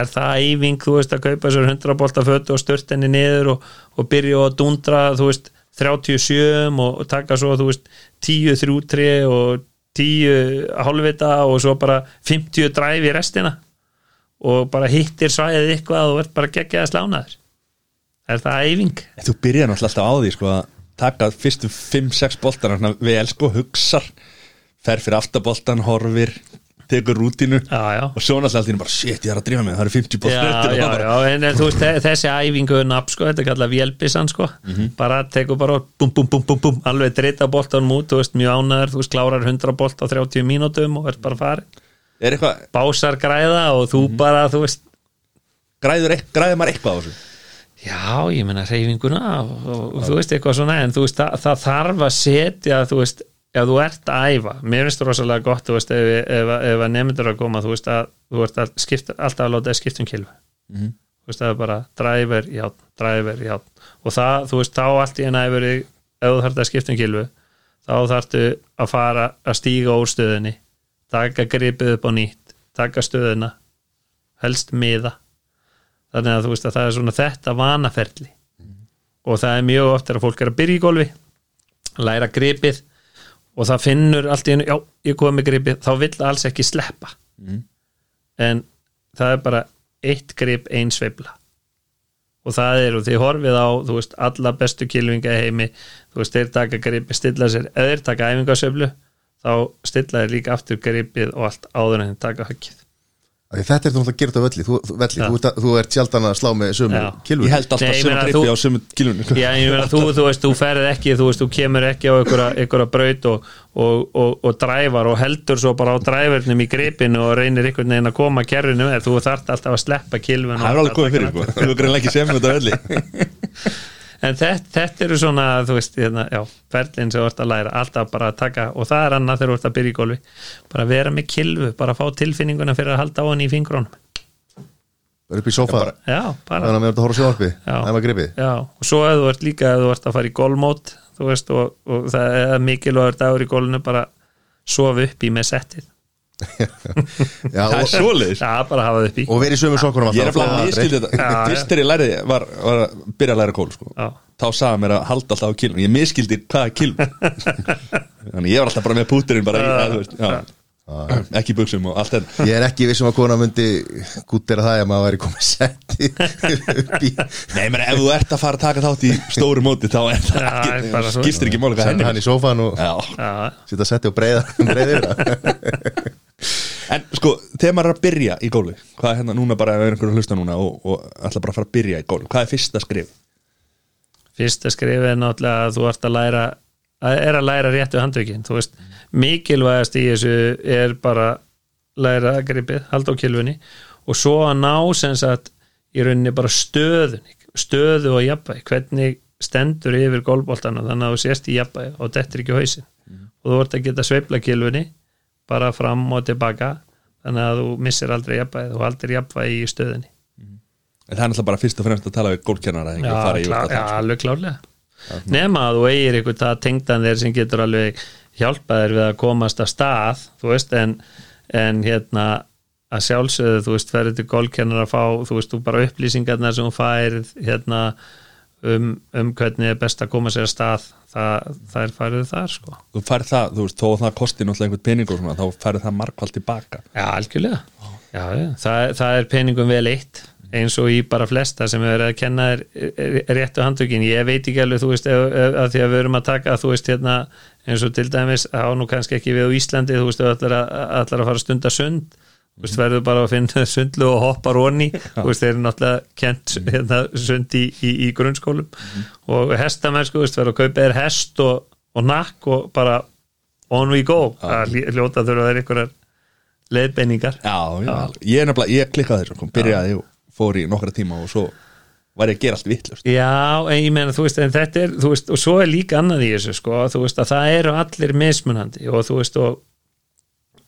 er það æfing þú veist, að kaupa sér 100 bolta fötu og stört henni niður og, og byrja að dundra þú veist, 37 og, og taka svo, þú veist, 10 þrjútri og 10 hálfvita og svo bara 50 dræfi í restina og bara hittir svæðið eitthvað og verð bara geggjaði slánaður. Er það æfing? Þú byrjar náttúrulega alltaf á því sko, að taka fyrstu 5-6 boltar svona vel sko, hugsar fer fyrir aftaboltan, horfir tekur rútínu Já, já. og svo náttúrulega alltaf bara shit, ég er að drífa mig, það eru 50 já, boltar já, það bara- já, en, þú veist þe- þessi æfingu nafn sko, þetta er kallað vélbissan sko. Bara tekur bara bum bum bum bum bum alveg dreita boltanum út, þú veist mjög ánæður þú veist klárar 100 bolt á 30 mínútum og ert bara farin, Er eitthvað, básar græða og þú bara, þú veist græður, eit- græður maður eitthvað á þessu? Já, ég meina reyfinguna og, og, þú veist eitthvað svona, en þú veist það, það þarf að setja, þú veist ef þú ert að æfa, mér finnst það rosalega gott þú veist, ef, ef, ef að nefndur að koma þú veist að, þú ert að skipta, alltaf að láta að skipta um kilfu Mhm. þú veist það er bara driver, já, driver, já og það, þú veist, þá allt í enn að ef þú þarft að skipta um kilfu þá þarftu að fara að stíga úr stöðunni, taka gripið upp á nýtt, taka stöðuna helst miða. Þannig að þú veist að það er svona þetta vanaferli. Og það er mjög oft þegar fólk er að byrja í golfi læra gripið og það finnur allt í einu, já, ég kom með gripið þá vill alls ekki sleppa. En það er bara eitt grip, ein sveifla. Og það er, og þið horfið á þú veist, alla bestu kilvinga heimi. Þú veist, þeir taka gripið, stilla sér eða þeir taka æfingasveiflu þá stilla þeir líka aftur gripið og allt áður en taka höggið. Af því Þetta er þú náttúrulega að gera þetta á velli Þú, velli, þú, ert þú ert sjaldan að slá með sömu Já. kilvu Ég held alltaf Nei, ég sem meina, að þú- gripi á sömu kilunni Já, ég meina, þú, þú veist, þú ferð ekki þú veist, þú kemur ekki á einhverja, braut og, og, og, og dræfar og heldur svo bara á dræfurnum í gripinu og reynir einhvern veginn að koma kerfinu þú þarft alltaf að sleppa kilvun Það er alveg komið fyrir, sko. þú greinlega ekki sem þetta velli en þetta, þetta eru svona, þú veist, hérna, já ferlinn sem þú ert að læra, alltaf bara að taka og það er annað þegar þú ert að byrja í golfi. Bara vera með kilvu, bara fá tilfinninguna fyrir að halda á hann í fingrónum er upp í bara Þannig að við erum að horfa Já. Það var gripið. Já, og svo ef þú ert líka ef þú ert að fara í golfmót þú veist, og, og það er mikilvægur dagur í golfinu bara sofa upp í með settið Já, Það er upp í. Og verið í sömu sokkunum Ég er alltaf. að miskildi þetta. Fyrst þegar ég lærði var, var að byrja að læra kól sko. Já, þá sagði mér að halda alltaf á kilun ég miskildi hvað er kilun þannig ég var alltaf bara með púturinn bara í, að, þú veist, já, ekki í buksum og allt þetta. Ég er ekki vissum að kona myndi gúttera það ef maður væri komið setti Nei, menn ef þú ert að fara að taka þátt í stóru móti þá er það Já, er ekki, bara svo. skiptir ekki senda hann í sófan og Já, já, setja setti og það En sko, þegar maður er að byrja í gólu Hvað er hérna núna bara, ef er einhverju hlusta núna og, og ætla bara að fara að byrja í gólu Hvað er fyrsta skrif? fyrsta skrif er náttúrulega að þú ert að læra að er að læra réttu handtökin þú veist, mikilvægast í þessu er bara læra gripið, halda á kilfunni og svo að ná sem sagt í rauninni bara stöðun stöðu og jafnvægi, hvernig stendur yfir gólboltana þannig að þú sést í jafnvægi og dettur ekki hausin og þú ert að geta sveifla kilfunni bara fram og tilbaka þannig að þú missir aldrei jafnvægi þú haldir jafnvægi í stöðunni. En það er náttúrulega bara fyrst og fremst að tala við gólkennara já, klá, já, alveg klárlega. Nema að þú eigir það tengdan þér sem getur alveg hjálpað þér við að komast að stað þú veist, en, en hérna að sjálfsögðu, þú veist, ferður til gólkennar að fá, þú veist, þú bara upplýsingarnar sem þú færið hérna um, um hvernig er best að koma sér að stað það, það er færið þar, sko. Þú færð það, þú veist, þó að það kosti náttúrulega einhvern pening og svona, þá færð það markvælt tilbaka. Já, algjörlega. Já, já. Það, það er peningum vel eitt eins og í bara flesta sem er að kenna er réttu handtökin. Ég veit ekki alveg, þú veist, að því að við erum að taka, þú veist, hérna eins og til dæmis, á nú kannski ekki við á Íslandi þú veist, allar að, allar að fara að stunda sund þú veist, verður bara að finna sundlu og hoppa róni, þú veist, þeir eru náttúrulega kent hérna, sund í, í, í grunnskólum. Mm. og hestamenn, sko, þú veist, verður að kaupa þér hest og, og nakk og bara on we go, að ljóta þurfa þær einhverjar leiðbeiningar. Já, já, ég er nefnilega, ég klikkaði þessu, byrjaði og fór í nokkra tíma og svo var ég að gera allt vittlust Já, en ég meina, þú veist, en þetta er veist, og svo er líka annað í þessu, sko þú veist, að það eru allir mismunandi og þú veist, og,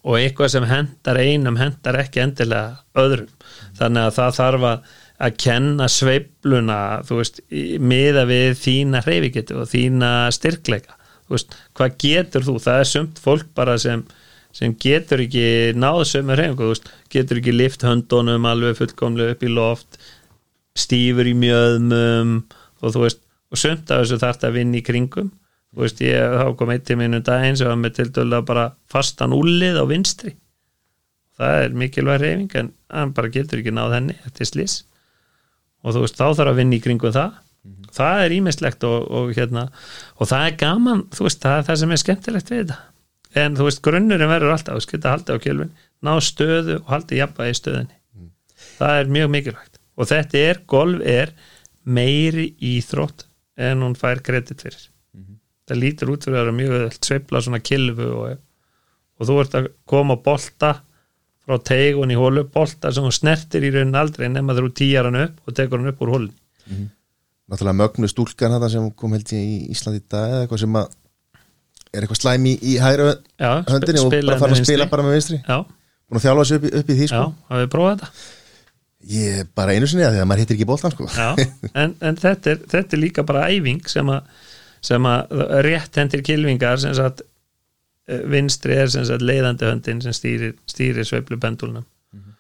og eitthvað sem hendar einum, hendar ekki endilega öðrum, þannig að það þarf að að kenna sveibluna veist, miða við þína hreyfigetu og þína styrkleika. Veist, hvað getur þú? Það er sumt fólk bara sem sem getur ekki náðu sömu hreyfingu, veist, getur ekki lift höndunum alveg fullkomlega upp í loft stífur í mjöðmum og þú veist, og sömt af þessu þarf það að vinna í kringum, þú veist, ég þá kom eitt til mínum daginn sem var með til dæla bara fastan úlið á vinstri. Það er mikilvæg hreyfing en hann bara getur ekki náð henni eftir slis og þú veist, þá þarf að vinna í kringum það. Mm -hmm. það er ímislegt og, og hérna og það er gaman, þú veist, það er það sem er skemmtilegt við þetta. En þú veist, grunnurinn verður alltaf að skilta haldi á kjölvin, ná stöðu og haldi jafnvægi í stöðinni mm. það er mjög mikilvægt. Og þetta er golf er meiri íþrótt en hún fær kredit fyrir það lítur út fyrir að vera mjög sveifla svona kilvu og, og þú ert að koma og bolta frá tegun í hólu, bolta sem hún snertir í raunin aldrei nema þú tíjar hann upp og tekur hann upp úr hólun mm -hmm. Náttúrulega mögnu stúlkan þetta sem kom held ég í Íslandi í dag eða eitthvað sem að er eitthvað slæm í, í hæra höndinni og bara fara að spila bara með vinstri að þjálfa þessu upp, upp í því sko. Já, hafið prófað þetta? Ég er bara einu sinni að því að maður hittir ekki bóltan sko. en, en þetta, er, þetta er líka bara æfing sem að, sem að rétt hendir kilvingar sem sagt eh, vinstri er sem sagt leiðandi höndin sem stýrir, stýrir sveiflu pendulnum mm -hmm.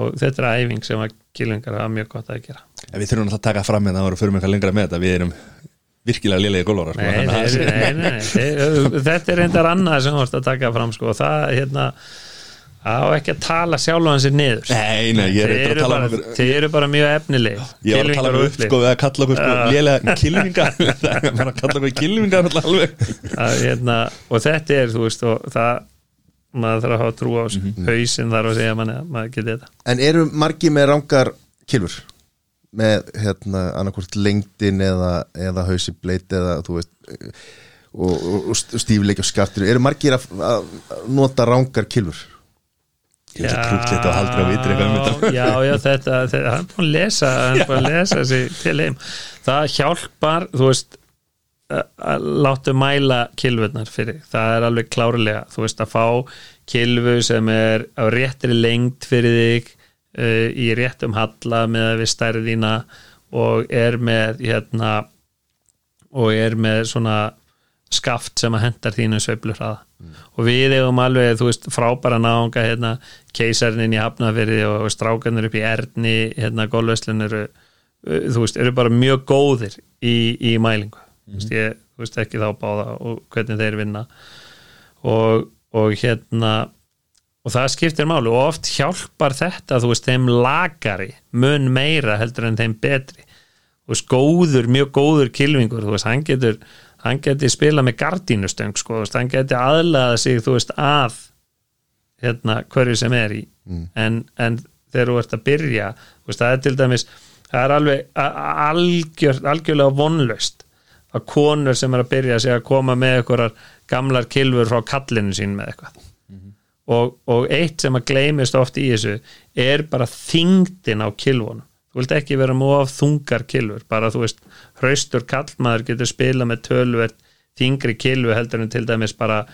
og þetta er æfing sem að kilvingar hafa mjög gott að gera en Við þurfum alltaf að taka fram með það og fyrir eitthvað lengra með þetta við erum virkilega liðlega gólóra sko. nei, nei, nei, þetta er reyndar annað sem þú ætti að taka fram sko. það hérna á ekki að tala sjálf á hansi niður. Nei, nei, ég er eitthvað að tala um okkur Þið eru bara mjög efnileg Ég var að tala um upp, sko, við að kalla okkur sko, lélega kilvingar Það er að kalla okkur kilvingar alveg. Hérna, Og þetta er, þú veist, og það maður þarf að hafa trú á mm -hmm. hausin þar og segja manni að maður geti þetta. En eru margi með rángar kilfur? með hérna annarkort lengdin eða, eða hausibleit eða þú veist og, og, og stífleik og skartir eru margir að, að nota rángar kilfur ég er svo krútlegt að haldra á vitri um já, já, þetta, þetta hann búin að lesa hann búin að lesa þessi til heim. Það hjálpar, þú veist að láta mæla kilvurnar fyrir, það er alveg klárlega þú veist að fá kilvu sem er á réttri lengd fyrir þig uh, í réttum halla með við stærðina og er með hérna og er með svona skaft sem að hendar þínu sveiflu hraða mm. og við hefum alveg, þú veist, frábæra náðunga hérna, keisarinn í Hafnafyrði og strákanur upp í Erni hérna, gólvöslun eru þú veist, eru bara mjög góðir í, í mælingu, mm. þú veist, ég þú veist ekki þá báða og hvernig þeir vinna. Og, og hérna og það skiptir málu og oft hjálpar þetta þú veist þeim lagari mun meira heldur en þeim betri. Veist góður, mjög góður kilvingur þú veist hann getur hann getur spila með gardínustöng sko veist hann getur aðlaða sig þú veist að hérna, hverju sem er í. En, en þegar þú ert að byrja veist, það er til dæmis það er alveg algjör, algjörlega vonlaust að konur sem er að byrja sig að koma með einhverjar gamlar kilfur frá kallinu sín með eitthvað. Og, og eitt sem að gleymist oft í þessu er bara þyngdin á kilfunum þú vilt ekki vera of þungar kilfur bara þú veist, hraustur kallmaður getur spila með tölvert þingri kilfu heldur en til dæmis bara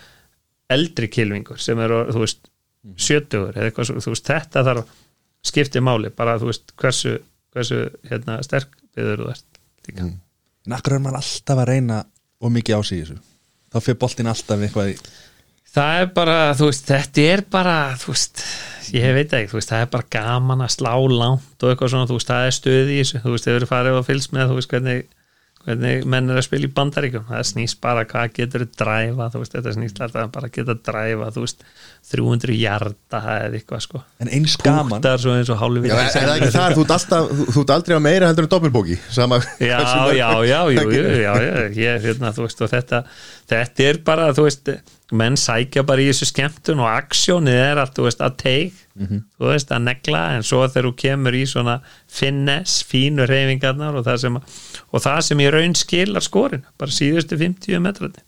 eldri kilvingur sem er þú veist, sjötugur eða eitthvað þú veist, þetta þarf skipti máli, bara þú veist hversu, hversu hérna, sterk byður þú ert. Líka. En akkur er maður alltaf að reyna og mikið á sig í þessu? Þá fyrir boltinn alltaf eitthvað í Það er bara, þú veist, þetta er bara, þú veist, ég veit ekki, þú veist, það er bara gaman að slá langt og eitthvað svona, þú veist, það er stöð í þessu, þú veist, þeir eru farið og fylgst með, þú veist, hvernig, hvernig menn er að spila í bandaríkjum, það snýst bara hvað getur þú dræfa, þú veist, þetta snýst alltaf bara að geta dræfa, þú veist, 300 hjarta eða eitthvað, sko. En eins gaman Punktar svo eins og hálfviti. Já, það ekki þar, þú ert alltaf, þú, ert aldrei á meira heldur en doppelbóki sama já, já, já, jú, jú, já, já, ég, hérna, þú veist, og þetta, þetta er bara, þú veist, menn sækja bara í þessu skemmtun og aksjónið er að, þú veist, að teig, þú veist, að negla, en svo þegar þú kemur í svona finnes, fínu reyfingarnar og það sem, og það sem í raun skilar skorin, bara síðustu 50 metrarni.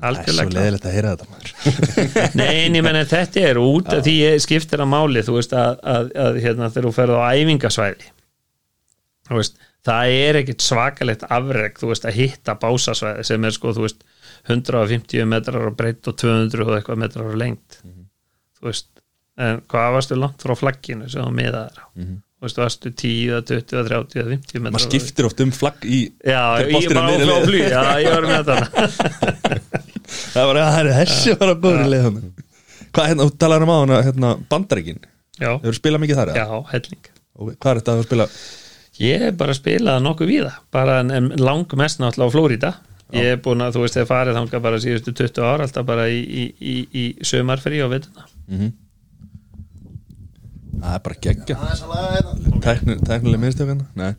Það er svo leiðilegt að heyra þetta maður. Nei, en ég menn þetta er út af því ég skiptir að máli þú veist að, að, að hérna, þegar þú ferð á æfingasvæði þú veist, það er ekkit svakalegt afreg, þú veist, að hitta básasvæði sem er sko, þú veist 150 metrar á breytt og 200 og eitthvað metrar á lengt þú veist, en hvað varstu langt frá flagginu sem þú miðaðar á? Þú veist, varstu 10, 20, 30 50 metrar Maður skiptir oft um flagg í Já, ég bara á flug, já, ég var með þetta Það var að það er þessi var að góður í leið hann Hvað hérna, þú talar um á hana hérna, bandaríkin. Já, Hefur spilað mikið þar? já, eða? helling. Og hvað er þetta að spila? Ég er bara að spila nokkuð víða. Bara en, en langmest náttúrulega á Flórida ég er búin að, þú veist, þegar farið þangað bara síðustu 20 ár, alltaf bara í, í, í, í sömarfri og veituna Það er bara geggja Tæknileg minnstökana? Nei.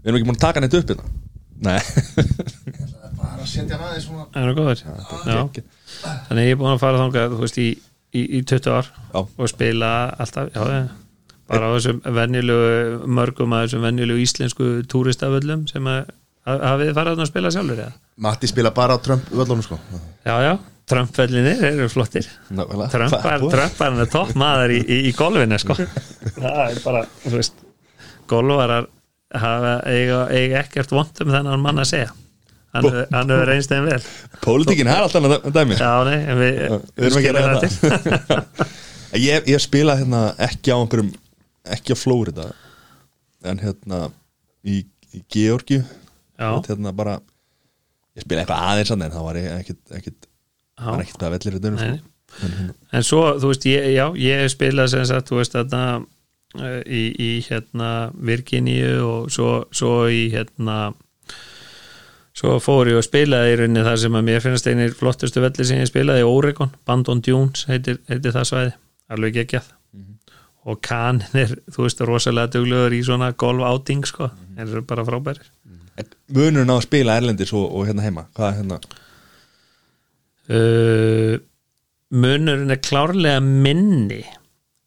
Við erum ekki búin að taka neitt upp hérna. Nei. Bara að setja hann aðeins svona. Það er góður. Þannig ég er búin að fara þangað, þú veist, í, í, í 20 ár Já. og spila alltaf, já, bara á þessum venjulegu mörgum að þessum venjulegu íslensku túristaföllum sem að hafið þið þarna að spila sjálfur eða? Matti spila bara á Trump völlunum sko. Já, já, Trump-vellinir eru flottir. Nákvæmlega. Trump er, Trump er hann topp maður í, í, í golfinu sko. það er bara þú veist, golfarar hafa, eiga, eiga ekkert vont um þennan mann að segja. Hann, hefur- hann hefur reynst þeim vel. Pólitíkin, það er alltaf annað dæmi. Já, nei, en við, Við erum ekki að skilum það Ég, ég spila hérna ekki á einhverjum ekki á Flórida en hérna í, í Georgiu já, hérna bara ég spila eitthvað aðeins annað en það var ég ekkit, ekkit, já, var ekkit hvað vellir þetta nei, sko. en svo, þú veist, ég, já, ég hef spilað sem sagt, þú veist, þarna eh, í, í hérna Virginíu og svo, svo í hérna svo fór ég að spilaði í rauninni þar sem að mér finnst einir flottustu velli sem ég spilaði Oregon, Bandon Dunes heitir, heitir það svæði, alveg geggjað. Og kanin er þú veist, rosalega duglegur í svona golf áting sko, þeir eru bara frábærir. Munurinn á að spila erlendis og, og hérna heima hvað er hérna uh, munurinn er klárlega minni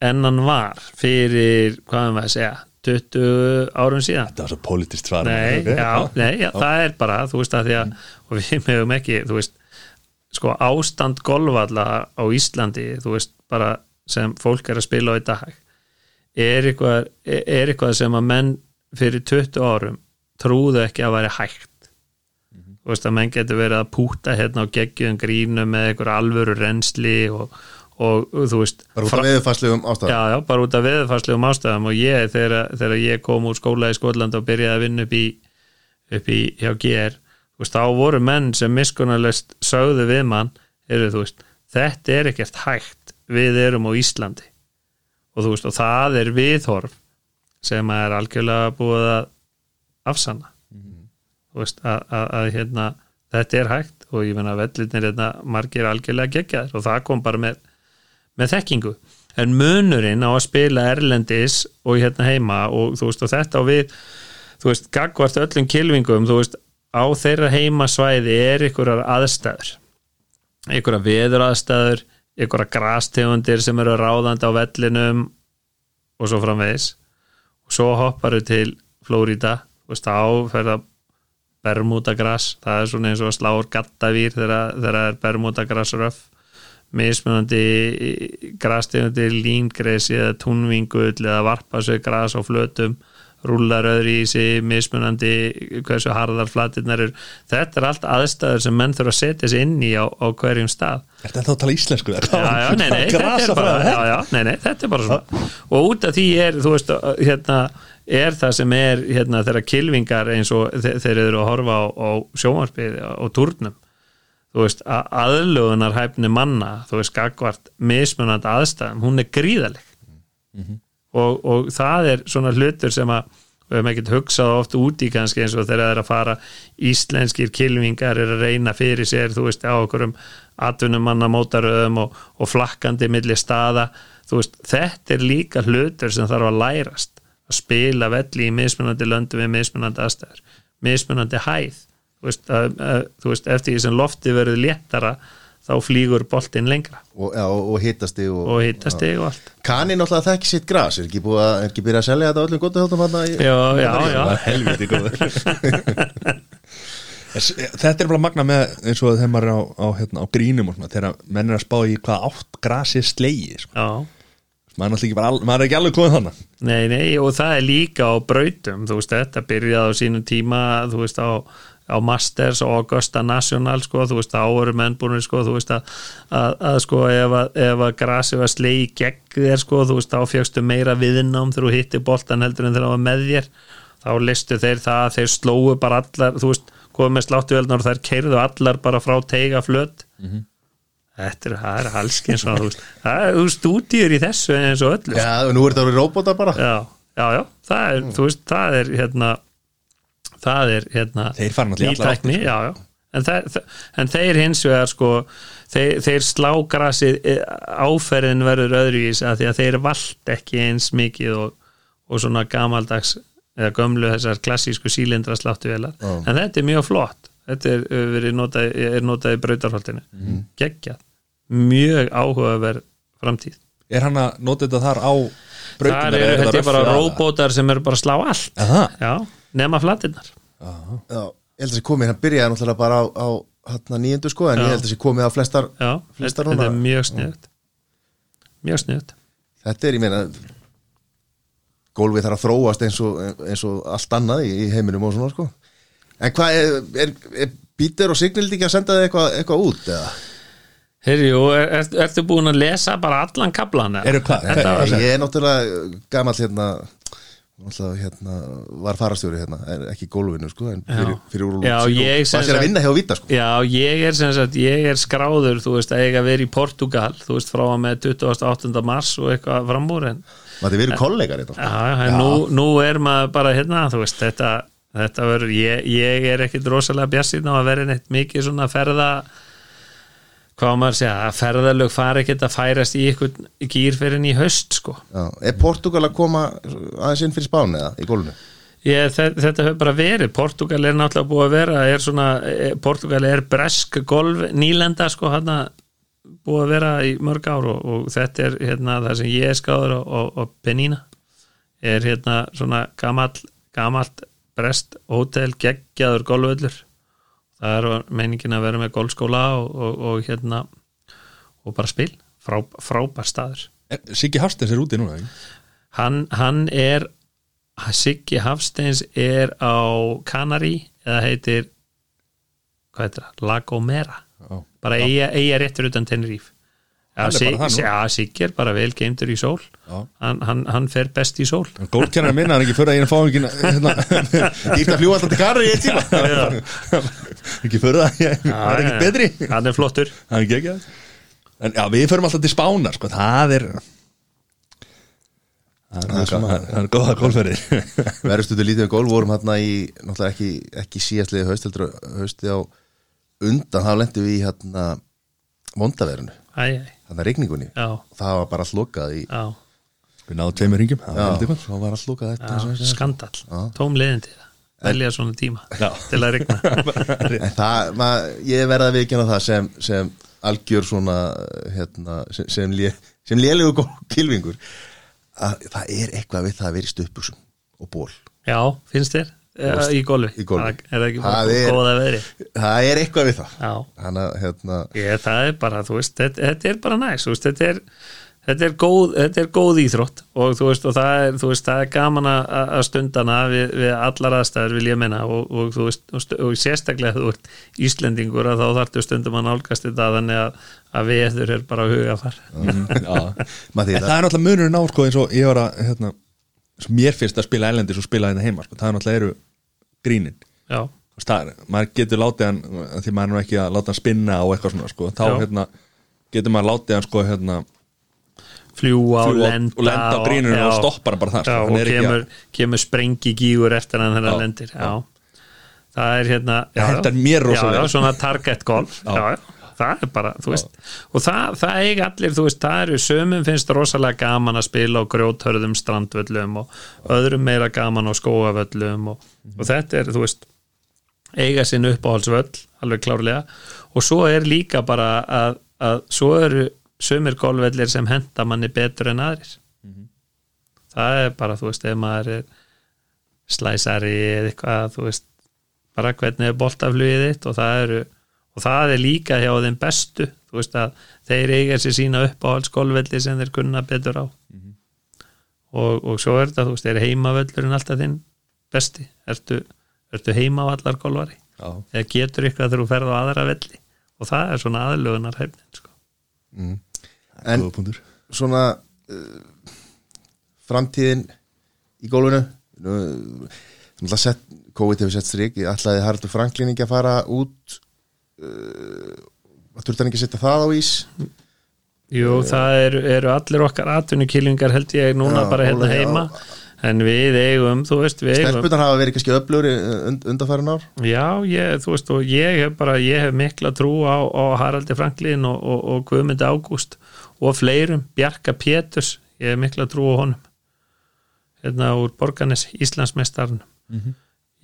en hann var fyrir, hvað er maður að segja 20 árum síðan. Þetta var svo politist svar Nei, ok? já, nei, já, það er bara þú veist að því að, og við mögum ekki þú veist, sko ástand golfalla á Íslandi þú veist, bara sem fólk er að spila á í dag er eitthvað, er eitthvað sem að menn fyrir 20 árum trúðu ekki að væri hægt þú veist að menn getur verið að púta hérna á geggjum grínum með einhver alvöru rensli og, og, þú veist Bara út af veðurfarslegum ástæðum. Já, já, bara út af veðurfarslegum ástæðum og ég, þegar, þegar ég kom úr skóla í Skotland og byrjaði að vinna upp í upp í hjá GR þú veist, þá voru menn sem miskunnarlegt sögðu við mann, eru þú veist þetta er ekkert hægt, við erum á Íslandi. Og þú veist, og það er viðhorf sem er algjörlega búið að afsanna veist, að, að, að hérna þetta er hægt og ég menna vellinir hérna, margir algjörlega geggjaðir og það kom bara með með þekkingu. En munurinn á að spila erlendis og hérna heima og þú veist og þetta og við þú veist, gagvart öllum kilvingum þú veist, á þeirra heimasvæði er einhverjar aðstæður. Einhverjar veður aðstæður einhverja grastegundir sem eru ráðandi á vellinum og svo framvegis. Og svo hopparu til Flórida og þá fer það er svona eins og að slá úr gattavýr þegar það er bermúdagras röf mismunandi grastegundir língresi eða túnvingull eða varpasau gras á flötum rúlar öðru í sig, mismunandi hversu harðar flatirnar eru. Þetta er allt aðstæður sem menn þurfa að setja sig inn í á, á hverjum stað. Er þetta þá að tala íslensku? já, já, nei, nei, þetta bara, já, já, nei, nei, þetta er bara svona. Og út af því er, þú veist, hérna er það sem er, hérna, þeirra kilvingar eins og þe- þeir eru að horfa á, á sjónvarpið og turnum þú veist, að aðlögunar hæfni manna, þú veist, gagvart mismunandi aðstæðum, hún er gríðaleg og, og það er svona hlutur sem að við höfum ekkert hugsað oft út í kannski eins og þegar það er að fara íslenskir kilvingar er að reyna fyrir sér þú veist á okkur um atvinnumanna mótaröðum og, og flakkandi milli staða, þú veist þetta er líka hlutur sem þarf að lærast að spila velli í mismunandi löndum við mismunandi aðstæður mismunandi hæð. Þú veist, að, að, þú veist eftir því sem lofti verður léttara þá flýgur boltinn lengra. Og, já, og hittasti og, og hittast þig og allt. Kani náttúrulega þekki sitt gras. Er ekki, búið að, er ekki byrjað að selja þetta öllum góttuhjóttum hann í já, já, já, helviti góður. Þetta er bara magna með eins og þegar maður er á, á, hérna, á grínum og svona, þegar menn er að spá í hvað átt grasi er slegið sko. já. maður, er náttúrulega ekki bara al- maður er ekki alveg komið þannig Nei, nei, og það er líka á brautum, þú veist, þetta byrjaði á sínum tíma, þú veist, á, á Masters og Augusta National, sko, þú veist, menn búin, sko, þú veist, að, að, að sko, ef að, ef að grasi var slegi gegn þér, sko, þú veist, þá fjöxtu meira viðnám þegar þú hitti boltan heldur en þegar það var með þér, þá listu þeir það að þeir slóu bara allar, þú veist, komið með sláttuvelnar og þær keirðu allar bara frá teiga flöt. Þetta er, það er halskinn svona, þú veist, það er, þú stúdíur í þessu eins og öllu, Já, og nú er þetta orðið róbóta bara. Já, já, já, það er, þú veist, það er hérna, það er hérna, nýtækni, já en, en þeir hins vegar sko þeir, þeir slá grasið eh, áferðin verður öðruvís að því að þeir vald ekki eins mikið og, og svona gamaldags eða gömlu þessar klassísku sílindra sláttu velar, en þetta er mjög flott. Þetta er, notað, er notað í brautarholtinu, mm. geggjað. Mjög áhugaverð framtíð. Er hann að nota þetta þar á brautum Það eru þetta er bara róbótar sem eru bara að slá allt. Aha. Já, nema flatinnar Já, ég held að þessi komið, hann byrjaði náttúrulega bara á, á hann nýjöndu sko, en Já. ég held að þessi komið á flestar Já, Flestar þetta, er núna. mjög sniðut Mjög sniðut þetta er, ég meina gólfið þarf að þróast eins og, eins og allt annað í, í heiminum og svona sko en hvað er, er, er Pítur og Signild ekki að senda þig eitthvað, eitthvað út eða? Herri, og er, er, ertu búin að lesa bara allan kablan? eða? Eru hvað? Þetta var- ég er náttúrulega gamall hérna náttúrulega hérna var farastjóri hérna, ekki gólfinu sko en fyrir, fyrir úr Já, ég sem það sé að vinna hjá að vita sko. Já, ég er sem sagt, ég er skráður þú veist, að eiga að vera í Portugal þú veist, frá að með 28. mars og eitthvað framúr en maður þið verið kollegar hérna? Já, já, nú, nú er maður bara hérna, þú veist, þetta, þetta verður, ég, ég er ekkit rosalega bjarsinn á að vera neitt mikið svona ferða hvað maður að segja, að ferðalög fari ekkit að færast í ykkur gýr fyrir en í haust, sko. Já, er Portugal að koma aðeins inn fyrir spáni eða í gólfinu? Ég, þetta, hefur bara verið, Portugal er náttúrulega búið að vera, er svona, eh, Portugal er bresk golf nýlenda, sko, hérna, búið að vera í mörg ár og, og þetta er hérna það sem ég er skáður og, og, og Penina er hérna svona gamall, gamalt brest hótel geggjaður golföllur það er meiningin að vera með golfskóla og, og, og hérna og bara spil, Frá, frábær staður. Siggi Hafstens er úti núna hann, hann er Siggi Hafsteins er á Kanari eða heitir hvað heitir það, La Gomera Já. bara eiga réttur utan Tenerife Hann er já, Siggi er bara vel geimtur í sól. Já. hann, hann, hann fer best í sól. Gólkennar minna hann ekki fyrir að ég er fáingin hérna, Dýrt að fljúa alltaf til Kari í tíma. Ekki fyrir að ég er ekki betri. Hann er flottur. Það er En já, við förum alltaf til Spánar sko. Það er Það er, er, er góða gólferðir Verður stundu lítið gólf, vorum hérna í náttúrulega ekki, ekki síðastliði haust heldur hausti á undan. Þá lendum við í hérna æ, hérna rigningunni. Já, það var bara slokað í já, Við náðum tveimur ringjum Það var að slokað já þetta skandall, Já. tóm það velja svona tíma Já. til að rigna. En það, mað, ég verða að viðkjöna það sem, sem algjör svona hérna, sem, sem, lé, sem lélegu kilvingur að það er eitthvað við það að vera í stöpuksum og ból Já, finnst þér? Ja, í golfi? Í golfi. Það- Er það ekki bara Það er- góða veðri? það er eitthvað við það Já, Hanna, hérna, ég, það er bara, þú veist, þetta, þetta er bara næs, þú veist, þetta er þetta er góð, þetta er góð íþrótt og þú veist, og það er, þú veist, það er gaman að að stundana við, við allar aðstæður vil ég menna og, og þú veist, og, sérstaklega þú veist, Íslendingur að þá þartu stundum að nálgast þetta þannig að, að veður er bara hugafar En það er náttúrulega munurinn á sko eins og ég var að hérna, mér finnst að spila ælendis og spila hérna heima sko. það er náttúrulega eru grínin Já, það, er- maður getur látið hann því maður er nú ekki að láta hann spinna og eitthvað svona sko. þá Já. hérna, getur maður látið hann sko, hérna, fljúa og lenda og lenda á gríninu já. og stoppar hann bara Já, sko. og Hann er ekki að- kemur, kemur sprengi gígur eftir hann þegar hann Já, lendir já. það er hérna já, Það hentar mér já, rosalega. já, svona target golf já. Já, það er bara, þú veist og það, það eiga allir, þú veist, það eru sömum finnst rosalega gaman að spila á grjóthörðum strandvöllum og öðrum meira gaman á skóavöllum og, og þetta er, þú veist eiga sinn uppáhaldsvöll, alveg klárlega. Og svo er líka bara að, að svo eru sömur golfvellir sem henda manni betur en aðrir. Það er bara, þú veist, ef maður er slæsari eða eitthvað, þú veist bara hvernig er boltaflugið þitt og það eru og það er líka hjá þeim bestu þú veist að þeir eiga sér sína uppáhaldsgolvelli sem þeir kunna betur á og, og svo er þetta þú veist, er heimavöllurinn alltaf þinn besti, ertu, ertu heimavallar golvari, Já. eða getur eitthvað þegar þú ferð á aðra velli og það er svona aðlögunar hefnin sko. en Góða punktur. svona uh, framtíðin í gólfinu nú, nú, sett, COVID hefur sett strik ætlaði Haraldur Franklin ekki að fara út uh, þurfti hann ekki að setja það á ís? Jú, það eru, eru allir okkar atvinnukýlingar held ég núna Já, bara hérna Óli, já. heima. En við eigum, þú veist, við eigum stelpunar hafa verið kannski öflugri und, undanfærin ár? Já, ég, þú veist, og ég hef bara ég hef mikla trú á, á Haraldi Franklin og, og, og Guðmundi Ágúst og fleirum, Bjarka Péturs ég hef mikla trú á honum. Hérna úr Borganes Íslandsmeistarn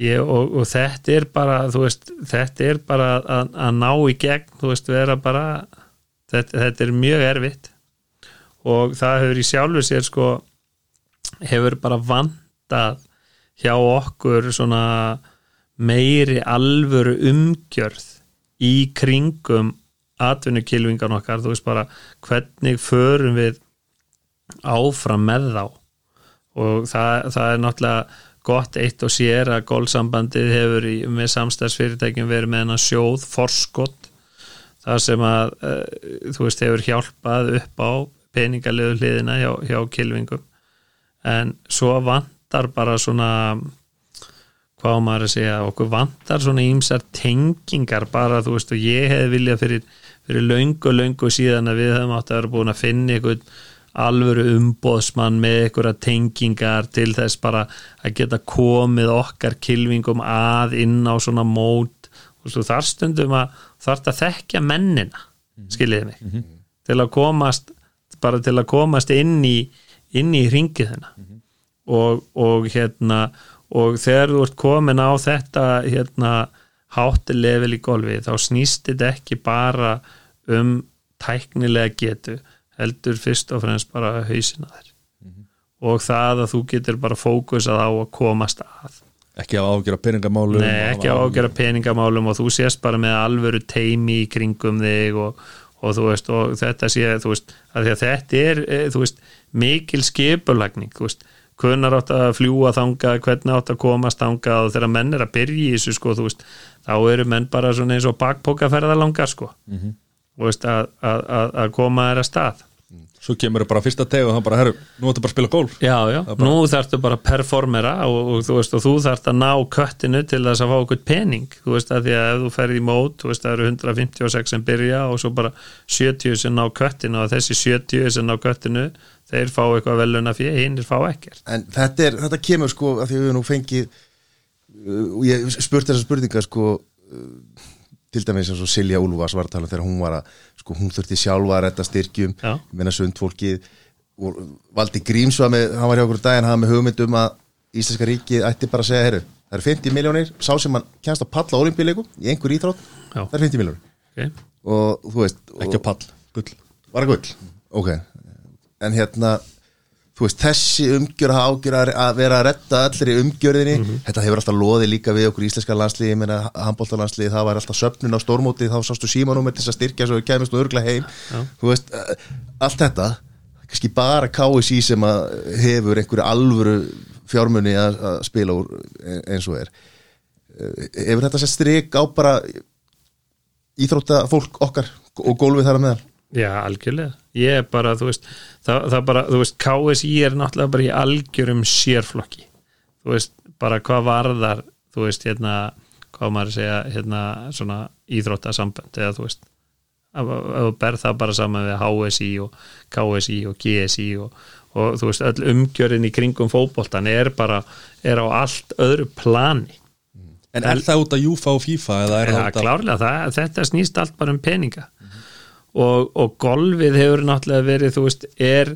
ég, og, og þetta er bara veist, þetta er bara að, að ná í gegn, þú veist, vera bara þetta, þetta er mjög erfitt. Og það hefur í sjálfu sér sko hefur bara vandað hjá okkur svona meiri alvöru umgjörð í kringum atvinnukilvingan okkar, þú veist bara hvernig förum við áfram með þá? Og það, það er náttúrulega gott eitt og sér að gólsambandið hefur í, með samstæðsfyrirtækjum verið með hennar sjóð forskott það sem að uh, þú veist hefur hjálpað upp á peningaliðu hliðina hjá, hjá kilvingum en svo vantar bara svona hvað maður að segja, okkur vantar svona ímsar tengingar bara þú veist og ég hefði viljað fyrir, fyrir löngu löngu síðan að við hefum átt að vera búin að finna einhvern alvöru umbóðsmann með einhverja tengingar til þess bara að geta komið okkar kilvingum að inn á svona mót. Og þar stundum að þarf að þekkja mennina skiljiði mig? Til að komast bara til að komast inn í inn í ringið þennan og, og hérna og þegar þú ert komin á þetta hérna háttilevel í golfi þá snýst þetta ekki bara um tæknilega getu heldur fyrst og fremst bara hausina þér. Og það að þú getur bara fókusað á að komast að. Ekki á ágjöra peningamálum Nei, ekki á gera peningamálum og þú sést bara með alvöru teimi í kringum þig og, og þú veist, og þetta sé, þú veist, að að þetta er, þú veist, mikil skipulagning, þú veist, hvernig átt að fljúa þangað, hvernig átt að komast þangað og þegar menn er að byrja í þessu, sko, veist, þá eru menn bara svona eins og bakpokaferðalangar, sko, Mhm. þú veist, að, að, að, að koma að stað. Svo kemur það bara fyrsta teg og það bara, herru, nú ættu bara að spila golf. Já, já, nú þarftu bara að performera og, og þú veist, og þú þarft að ná köttinu til þess að fá okkur pening. Þú veist, að því að ef þú ferð í mót þú veist, það eru 156 sem byrja og svo bara 70 sem ná köttinu og þessi 70 sem ná köttinu þeir fá eitthvað veluna fyrir, hinnir fá ekkert. En þetta, er, þetta kemur sko að því að við nú fengið uh, og ég spurt þessa spurninga sko uh, til dæmis eins og Silja Úlfars var að tala um þegar hún var að sko hún þurfti sjálfa að retta styrkjum Já. ég meina sundfólkið og Valdi Gríms var með, hann var hjá okkur daginn hann var með hugmynd um að Íslenska ríkið ætti bara að segja, herru, það eru 50 miljónir sá sem hann kemst að palla á olimpíuleikum í einhver íþrótt, Já. það er 50 miljónir okay. og þú veist ekki á pall, gull Var það gull? Ok En hérna veist, þessi umgjör að ágjör að vera að retta allir í umgjörðinni Þetta hefur alltaf loðið líka við okkur íslenska landslíði Ég meina, handbóltalandslíði, það var alltaf söfnun á stórmóti Þá sástu símanúmer til þess að styrkja svo við kemist og örgla heim. Þú veist, eh, allt þetta kannski bara KSI sem að hefur einhverju alvöru fjármunni að, spila úr e- eins og er. Eh, Hefur þetta sett strik á bara íþrótta fólk okkar og gólfið þar að meðal? Já, algjörlega. Ég er bara, þú veist, það, það bara, þú veist, KSI er náttúrulega bara í algjörum sérflokki. Þú veist, bara hvað varðar, þú veist, hérna, hvað maður að segja, hérna, svona íþróttasambönd, eða þú veist, ef þú berð það bara saman við HSI og KSI og GSI og, og þú veist, öll umgjörðin í kringum fótboltan er bara, er á allt öðru plani. En er það út af Júfa og FIFA eða er það út af klárlega, það, þetta snýst allt bara um peninga og, og golfið hefur náttúrulega verið, þú veist, er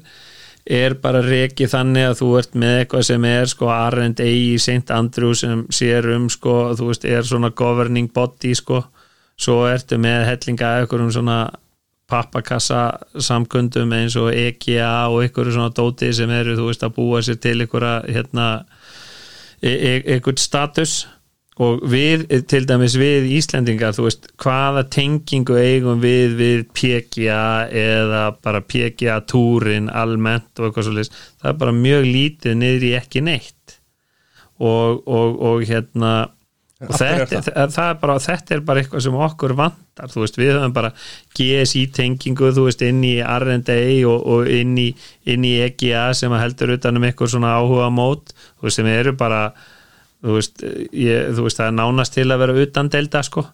er bara rekið þannig að þú ert með eitthvað sem er sko R&A í St. Andrew sem sér um sko, þú veist, er svona governing body sko, svo ertu með hellinga eitthvað um svona pappakassa samkundum eins og EGA og eitthvað svona dóti sem eru, þú veist, að búa sér til eitthvað hérna e- e- eitthvað status og við, til dæmis við Íslendingar, þú veist, hvaða tengingu eigum við við PGA eða bara PGA túrin almennt og eitthvað svo leys það er bara mjög lítið niður í ekki neitt og, og, og hérna og hverju er þetta, það? það er bara, þetta er bara eitthvað sem okkur vantar, þú veist, við höfum bara GSI tengingu, þú veist, inn í R&A og, og inn í inn í EGA sem heldur utan um eitthvað svona áhuga mót, þú veist, sem eru bara þú veist, ég, þú veist það er nánast til að vera utan delta sko.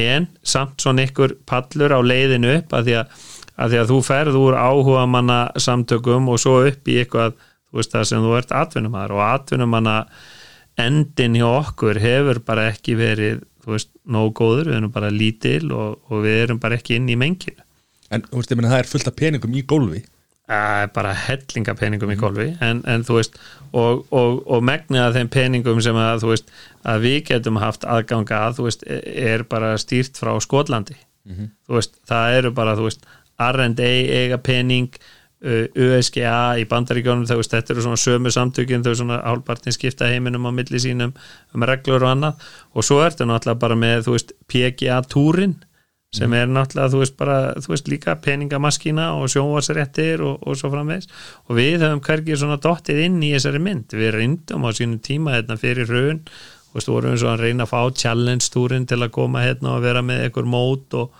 En samt svona ykkur pallur á leiðinu upp að því að, að, því að þú ferð úr áhuga manna samtökum og svo upp í eitthvað þú veist það sem þú ert atvinnumæður og atvinnumanna endin hjá okkur hefur bara ekki verið þú veist, nóg góður, við erum bara lítil og, og við erum bara ekki inn í menginu En þú veist, ég meina það er fullt af peningum í gólfi Það er bara hellinga peningum í golfi. En, en þú veist og, og, og megnið af þeim peningum sem að þú veist að við getum haft aðganga að þú veist er bara stýrt frá Skotlandi. Þú veist það eru bara þú veist R&A eiga pening uh, USGA í bandaríkjónum þú veist þetta eru svona sömu samtökin þau svona hálfpartin skipta heiminum á milli sínum um reglur og annað. Og svo ertu náttúrulega bara með þú veist PGA túrin sem er náttúrulega, þú veist bara þú veist líka peningamaskína og sjónvarsréttir og, og svo framvegs og við höfum hvergið svona dottið inn í þessari mynd. Við reyndum á sínum tíma hérna fyrir raun og eins og að reyna að fá challenge túrin til að koma hérna og vera með einhver mót og,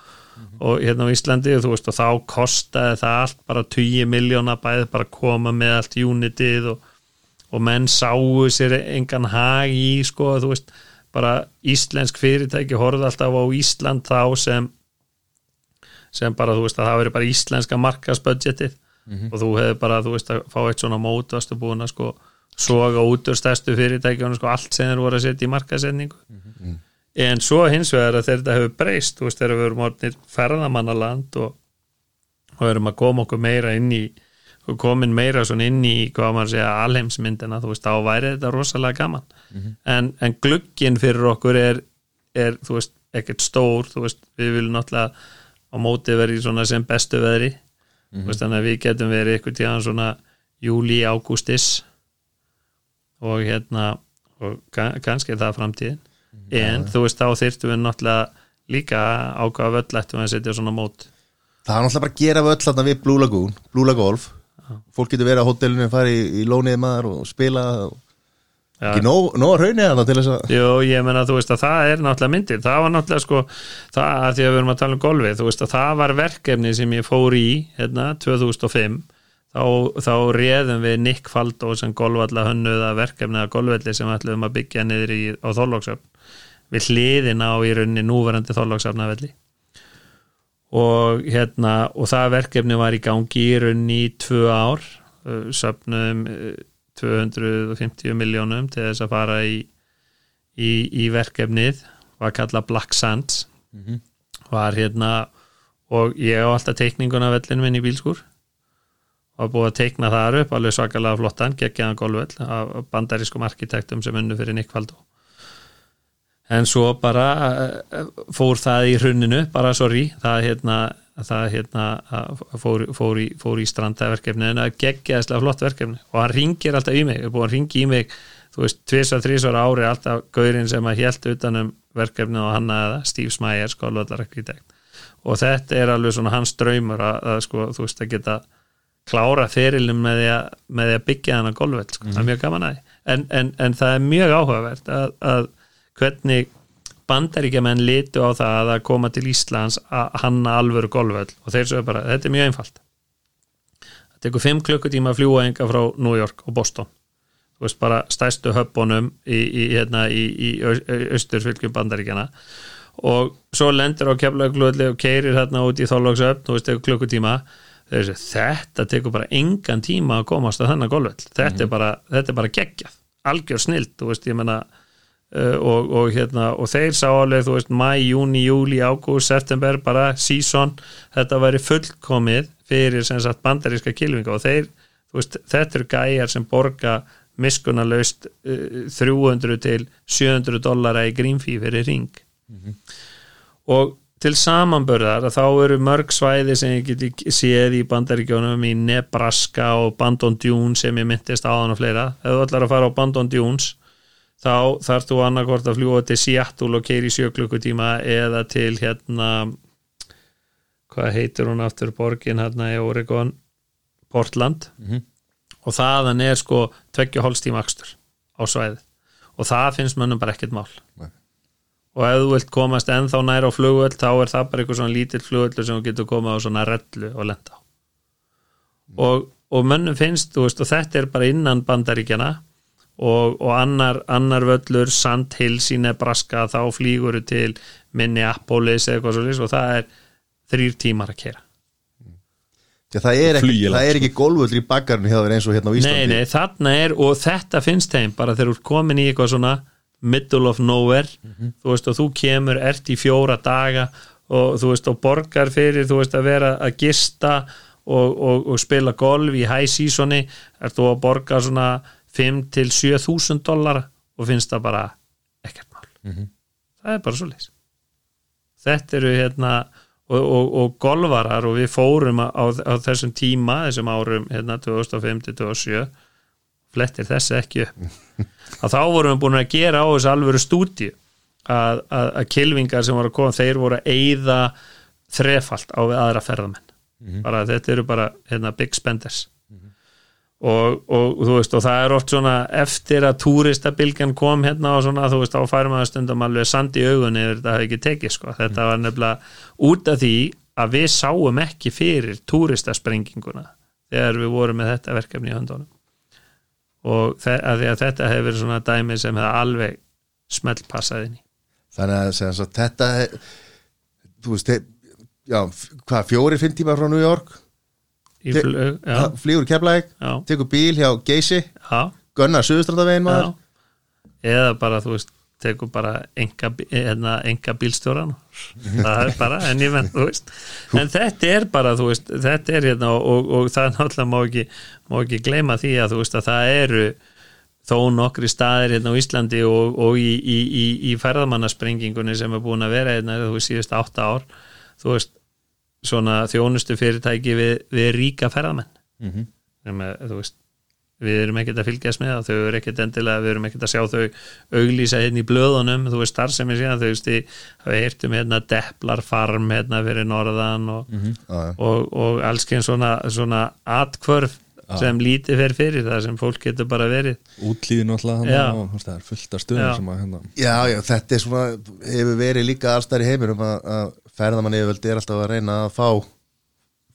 og hérna á Íslandi og þú veist og þá kostaði það allt bara 20 miljóna bæði bara að koma með allt unitið og, og menn sáu sér engan hag í sko þú veist bara íslensk fyrirtæki horfði alltaf á Ísland þá sem sem bara, þú veist, að það veri bara íslenska markasbudgetið og þú hefði bara, þú veist, að fá eitt svona mót varstu búin að sko soga út úr stærstu fyrirtækjunum sko allt sem þeir voru að setja í markasetningu en svo hins vegar að þetta hefur breyst, þú veist, þegar við erum orðnir ferðamannaland og, og erum að koma okkur meira inn í komin meira svona inn í hvað maður segja alheimsmyndina, þú veist, þá væri þetta rosalega gaman. En, en glugginn fyrir okkur er, er þú veist, ekkert stór, þú veist, við viljum náttúrulega á móti verið svona sem bestu veðri. Þú veist, þannig að við getum verið ykkur tíðan svona júli, ágústis og hérna og ka- kannski það framtíðin. En þú veist, þá þyrftum við náttúrulega líka ákvaða völl við að setja svona mót Það er náttúrulega bara að gera völl þarna við Blue Lagoon, Blue Lagolf Fólk getur verið á hotellinu, fara í, í lónið maður og spila og Já. ekki nóg, nóg að raunið þarna til þess að Jú, ég menna, þú veist að það er náttúrulega myndir það var náttúrulega sko, það að því að við erum að tala um golfið, þú veist að það var verkefni sem ég fór í, hérna, 2005 þá, þá réðum við Nick Faldo sem golfalla hönnuða verkefni að golfvelli sem við ætlum að byggja niður í, á Þorlóksöfn við hliðin á í rauninni núverandi Þorlóksöfnavelli og hérna og það verkefni var í gangi í rauninni í tvö ár. Söfnum uh, 250 miljónum til þess að fara í, í, í verkefnið. Var kallað Black Sands. Var hérna og ég á alltaf teikninguna vellinum minn í bílskur og búið að teikna þar upp alveg svakalega flottan, geggjaðan golfvell af bandarískum arkitektum sem unnu fyrir Nick Faldo en svo bara uh, fór það í hrunninu bara sorry, það hérna það hérna fór, fór í, í strandaverkefni en að geggjaðslega flott verkefni. Og hann ringir alltaf í mig, er búin að ringi í mig þú veist, tvisar, þrísar ári alltaf gaurinn sem að helt utanum verkefni og hann aða, Steve Smyer skólvöldarakvítekt og þetta er alveg svona hans draumur að, að sko, þú veist, að geta klára ferilin með því að, með því að byggja hann að golfveld, sko. það er mjög gaman að því. En, en, en það er mjög áhugavert að, að hvernig bandaríkjaman litu á það að koma til Íslands að hanna alvöru golfvöld og þeir svo er bara, þetta er mjög einfalt. Það tekur 5 klukkutíma að fljúa enga frá New York og Boston. Þú veist bara stæstu höfbónum í, í, hérna, í, í austurfylgjum bandaríkjana og svo lendur á keflaugluðli og keirir hérna út í þólagsöfn, þú veist, tekur klukkutíma. Þessi, þetta tekur bara engan tíma að komast að þennan golfvöld þetta, mm -hmm. þetta er bara geggjað, algjör snilt þú veist, ég menna og, og, hérna, og þeir sá alveg þú veist mæ, júni, júli, ágúst, september bara sísón, þetta væri fullkomið fyrir sem sagt bandaríska kilvinga og þeir, þú veist, þetta eru gæjar sem borga miskunarlaust uh, 300 til 700 dollara í grínfí fyrir ring mm -hmm. og til samanbörðar að þá eru mörg svæði sem ég geti séð í bandaríkjónum í Nebraska og Bandon Dunes sem ég myndist áðan og fleira, ef þú ætlar að fara á Bandon Dunes þá þarf þú annarkort að fljúa til Seattle og keiri sjöklukkutíma eða til hérna hvað heitir hún aftur borgin hérna í Oregon Portland mm -hmm. og þaðan er sko tveggja hólstíma axtur á svæði og það finnst mönnum bara ekkert mál Nei. og ef þú vilt komast ennþá nær á flugvöld þá er það bara eitthvað svona lítill flugvöldur sem þú getur komað á svona rellu og lenda á mm. og, og mönnum finnst, veist, og þetta er bara innan bandaríkjana og, og annar, annar völlur Sandhills í Nebraska þá flýgur til Minneapolis eða eitthvað svolítið og það er þrýr tímar að kera Já, það, er ekki, það er ekki gólvöldur í bakkarinu hjá þér eins og hérna á Íslandi. Nei, nei, þarna er og þetta finnst þeim bara þegar þú er komin í eitthvað svona middle of nowhere mm -hmm. þú veist og þú kemur, ert í fjóra daga og þú veist og borgar fyrir þú veist að vera að gista og, og, og spila golf í high seasoni er þú að borga svona 5 til 7.000 dollara og finnst það bara ekkert mál. Mm -hmm. það er bara svo leys þetta eru hérna og, og, og golvarar og við fórum á, á þessum tíma, þessum árum hérna 2005-2007 flettir þessi ekki að þá vorum við búin að gera á þessu alvöru stúdíu að, að, að kilvingar sem voru að koma, þeir voru að eigða þrefalt á við aðra ferðamenn. Mm -hmm. bara þetta eru bara hérna, big spenders Og, og þú veist og það er oft svona eftir að túristabilgan kom hérna og svona þú veist á færmaður stundum alveg sand í augunni eða þetta hefði ekki tekið sko. Þetta var nefnilega út af því að við sáum ekki fyrir túristasprenginguna þegar við vorum með þetta verkefni í höndunum. Og að að þetta hefur verið svona dæmi sem hefði alveg smellpassaðinni Þannig að segja svo þetta þú veist, já, hvað fjóri finn tíma frá New York flug, flýgur keflæk tekur bíl hjá Geysi gunnar Suðustrandavegin maður. Eða bara þú veist tekur bara enga, enga hérna, bílstjóran það er bara en menn en þetta er bara veist þetta er hérna og, og það er náttúrulega má ekki, má ekki gleyma því að veist að það eru þó nokkri staðir hérna á Íslandi og, og í, í, í, í ferðamannasprengingunni sem er búin að vera hérna þú veist síðust átta ár. Þú veist svona þjónustu fyrirtæki við, við ríka ferðamenn mm -hmm. með, veist, við erum ekkert að fylgjast með það þau eru ekkert endilega, við erum ekkert að sjá þau auglýsa hérna í blöðunum þú veist starfsemi síðan, þau veist við heyrtum hérna Deplarfarm hérna fyrir Norðan og, mm -hmm. og, og, og alls kemur svona, svona atkvörf Já. sem lítið fer fyrir það sem fólk getur bara verið útlýðin alltaf og það er fullt af stöðum já. sem að hérna Já, já, þetta er svona, hefur verið líka allstar í heiminum að ferðamann yfirvöldi er alltaf að reyna að fá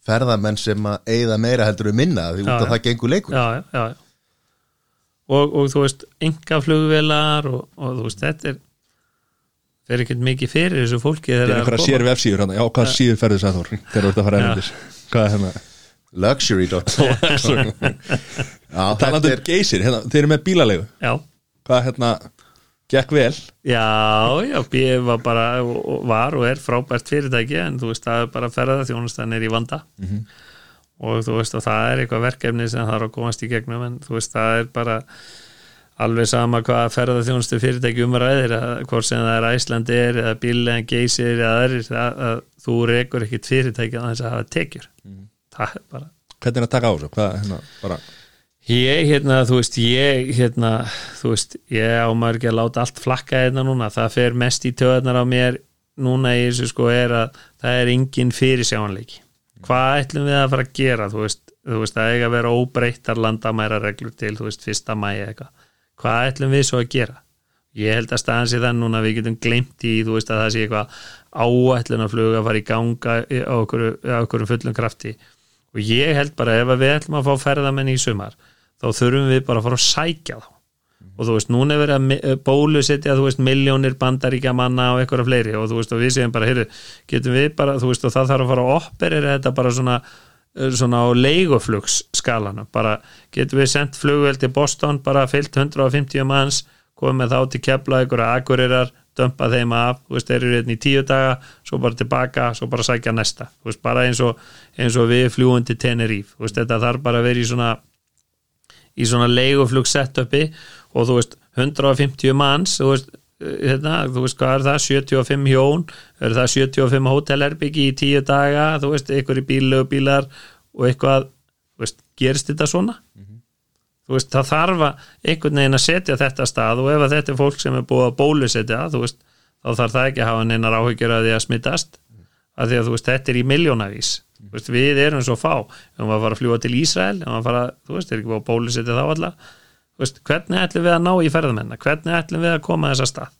ferðamenn sem að eigða meira heldur um minna því út af það gengur leikur. Já, já, já. Og, og þú veist enga flugvelar og, og þú veist þetta er fyrir ekkert mikið fyrir þessu fólki það er einhverja sér vefsíður já hvað síður ferður það þór þegar þú ert að fara ennindis hvað er hérna? Luxury.com talandu um geysir. Hérna, þeir eru með bílalegu. Hvað er hérna Gekk vel Já, já, BF var bara var og er frábært fyrirtæki en þú veist, það er bara að ferða þjónustan er í vanda mm -hmm. og þú veist, og það er eitthvað verkefni sem það er að komast í gegnum en þú veist, það er bara alveg sama hvað ferðarþjónustu fyrirtæki umræðir að hvort sem það er Æslandi er eða bílega geysir eða aðrir að, að þú rekur ekkit fyrirtæki að þess að hafa tekjur það er bara hvernig er að taka á þessu? Hvað, hérna, bara, Ég, hérna, þú veist, ég, hérna, þú veist, ég á maður ekki að láta allt flakka hérna núna, það fer mest í töðnar á mér núna í þessu sko er að það er engin fyrirsjáanleiki. Hvað ætlum við að fara að gera, þú veist, þú veist, það eiga að vera óbreyttar landamæra reglur til, þú veist, fyrsta mæi eitthvað. Hvað ætlum við svo að gera? Ég held að staðan sér þann núna að við getum glemt í, þú veist, að það sé eitthvað áætlunarflug að fara í ganga á okkur, á okkur fullum krafti og ég held bara ef að við ætlum að fá ferðamenn í sumar þá þurfum við bara að fara að sækja þá. Og þú veist, núna er verið að mi- bólusetja þú veist, miljónir bandaríkja manna og eitthvað fleiri og þú veist, og við segjum bara heyrðu, getum við bara, þú veist, og það þarf að fara að operera þetta bara svona svona á leiguflugsskalanum. Bara getum við sendt flugvel til Boston bara fyllt 150 manns komið með þá til kepla ykkur að akkurirar dömpa þeim af, þú veist, þeir eru hérna í tíu daga svo bara tilbaka, svo bara sækja næsta. Þú veist, bara eins og, eins og við fljúum til Tenerife, þú veist, þetta þarf bara að vera í svona í svona leiguflug setupi og þú veist 150 manns þú veist, hérna, þú veist hvað er það 75 hjón, er það 75 hótelherbyggi í tíu daga þú veist, ykkur í bílu og bílar og eitthvað, þú veist, gerist þetta svona? Þú veist, það þarf að einhvern veginn að setja þetta stað og ef að þetta er fólk sem er búið að bólusetja þú veist, þá þarf það ekki að hafa neinar áhyggjur að því að smittast af því að þú veist, þetta er í miljónavís veist, við erum svo fá. Ef maður fara að fljúa til Ísrael ef maður fara, þú veist, er ekki búið að bólusetja þá alla? Veist, hvernig ætlum við að ná í ferðamennar hvernig ætlum við að koma að stað?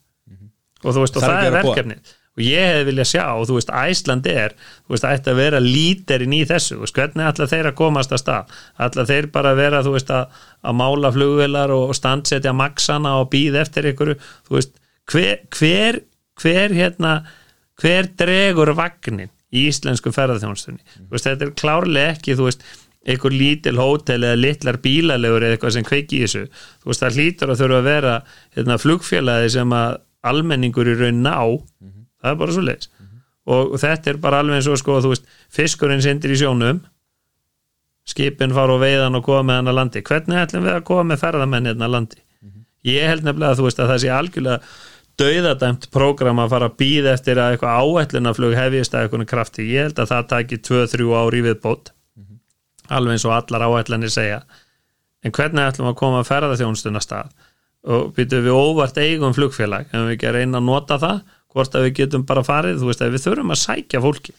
Og þú veist, og það ekki er að vera verkefnið. Og ég hefði viljað sjá, og þú veist, Æsland er þú veist, ætti að vera líterinn í þessu. Veist, hvernig ætla þeir að komast að stað? Ætla þeir bara að vera, þú veist, að, að mála flugvelar og standsetja maksana og býð eftir ykkur, þú veist hver, hver, hver hérna hver dregur vagnin í íslensku ferðarþjónustunni þú veist, þetta er klárlega ekki, þú veist einhver lítil hótel eða litlar bílalegur eða eitthvað sem kveiki í þessu. Þú veist, það hlýtur að þurfa að vera hérna, flugfélagi sem að almenningur í raun ná það er bara svo leiðis og þetta er bara alveg eins og sko, þú veist fiskurinn sindir í sjónum skipin fara á veiðan og koma með hann að landi. Hvernig ætlum við að koma með ferðamenn hérna að landi? Ég held nefnilega að þú veist að það sé algjörlega dauðadæmt prógram að fara að býða eftir að eitthvað áætlunaflug hefjist að eitthvað krafti, ég held að það taki 2-3 ári viðbót alveg eins og allar áætlanir segja. En hvernig ætlum við að koma að ferða þjónstuna stað? Og býtum við óvart eigum flugfélag, ef við ekki reyna að nota það hvort að við getum bara farið þú veist að við þurfum að sækja fólki.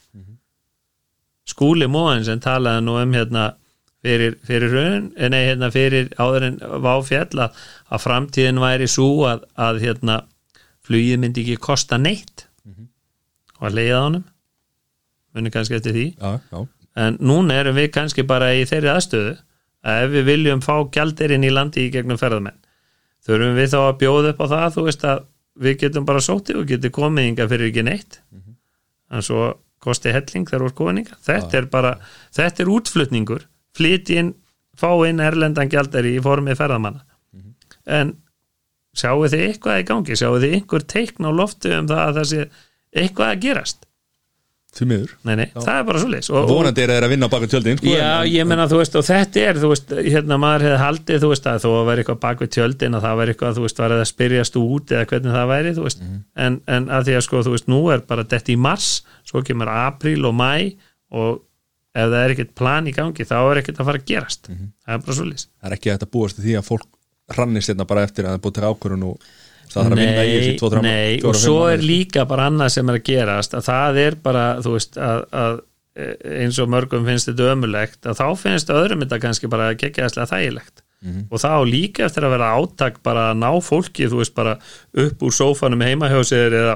Skúli móðin sem talaði nú um hérna fyrir, fyrir raun, eh, nei hérna fyrir áður en váfjall að, að framtíðin væri svo að, að hérna flugið myndi ekki kosta neitt og að leiða honum. Muni kannski eftir því. Já, já, en núna erum við kannski bara í þeirri aðstöðu að ef við viljum fá gjaldirinn í landi í gegnum ferðamenn þurfum við þá að bjóða upp á það þú veist að við getum bara sótið og getum komið inga fyrir ekki neitt. En svo kosti helling þegar úr koninga þetta er bara, þetta er útflutningur. Flytja inn, fá inn erlendan gjaldari í formi ferðamanna. En sjáu þið eitthvað í gangi, sjáu þið einhver teikn á loftu um það að það sé eitthvað að gerast? Því miður. Nei, nei, það er bara svo leis og, vonandi er þeir að vinna á baka tjöldin sko, Já, en- ég meina, þú veist, og þetta er, þú veist, hérna maður hefði haldið, þú veist, að þó að væri eitthvað bak við tjöldin að það væri eitthvað, þú veist, var að spyrjast út eða hvernig það væri, þú veist, en, en að því að sko, þú veist, nú er bara þetta í mars, svo kemur apríl og mæ og ef það er ekkert plan í gangi, þá er ekkert að fara að gerast, það er bara svo lýs. það er ekki hægt að að hrannist hérna bara eftir að það er búið til ákvörun og það þarf að vinna í þessi tvo, þrjá- nei, fjóra, og svo er líka bara annað sem er að gerast að það er bara, þú veist að, að eins og mörgum finnst þetta ömulegt að þá finnst öðrum þetta kannski bara geggjaðslega þægilegt Mhm. og þá líka eftir að vera átak bara að ná fólki, þú veist bara upp úr sófanum heima hjá sér eða,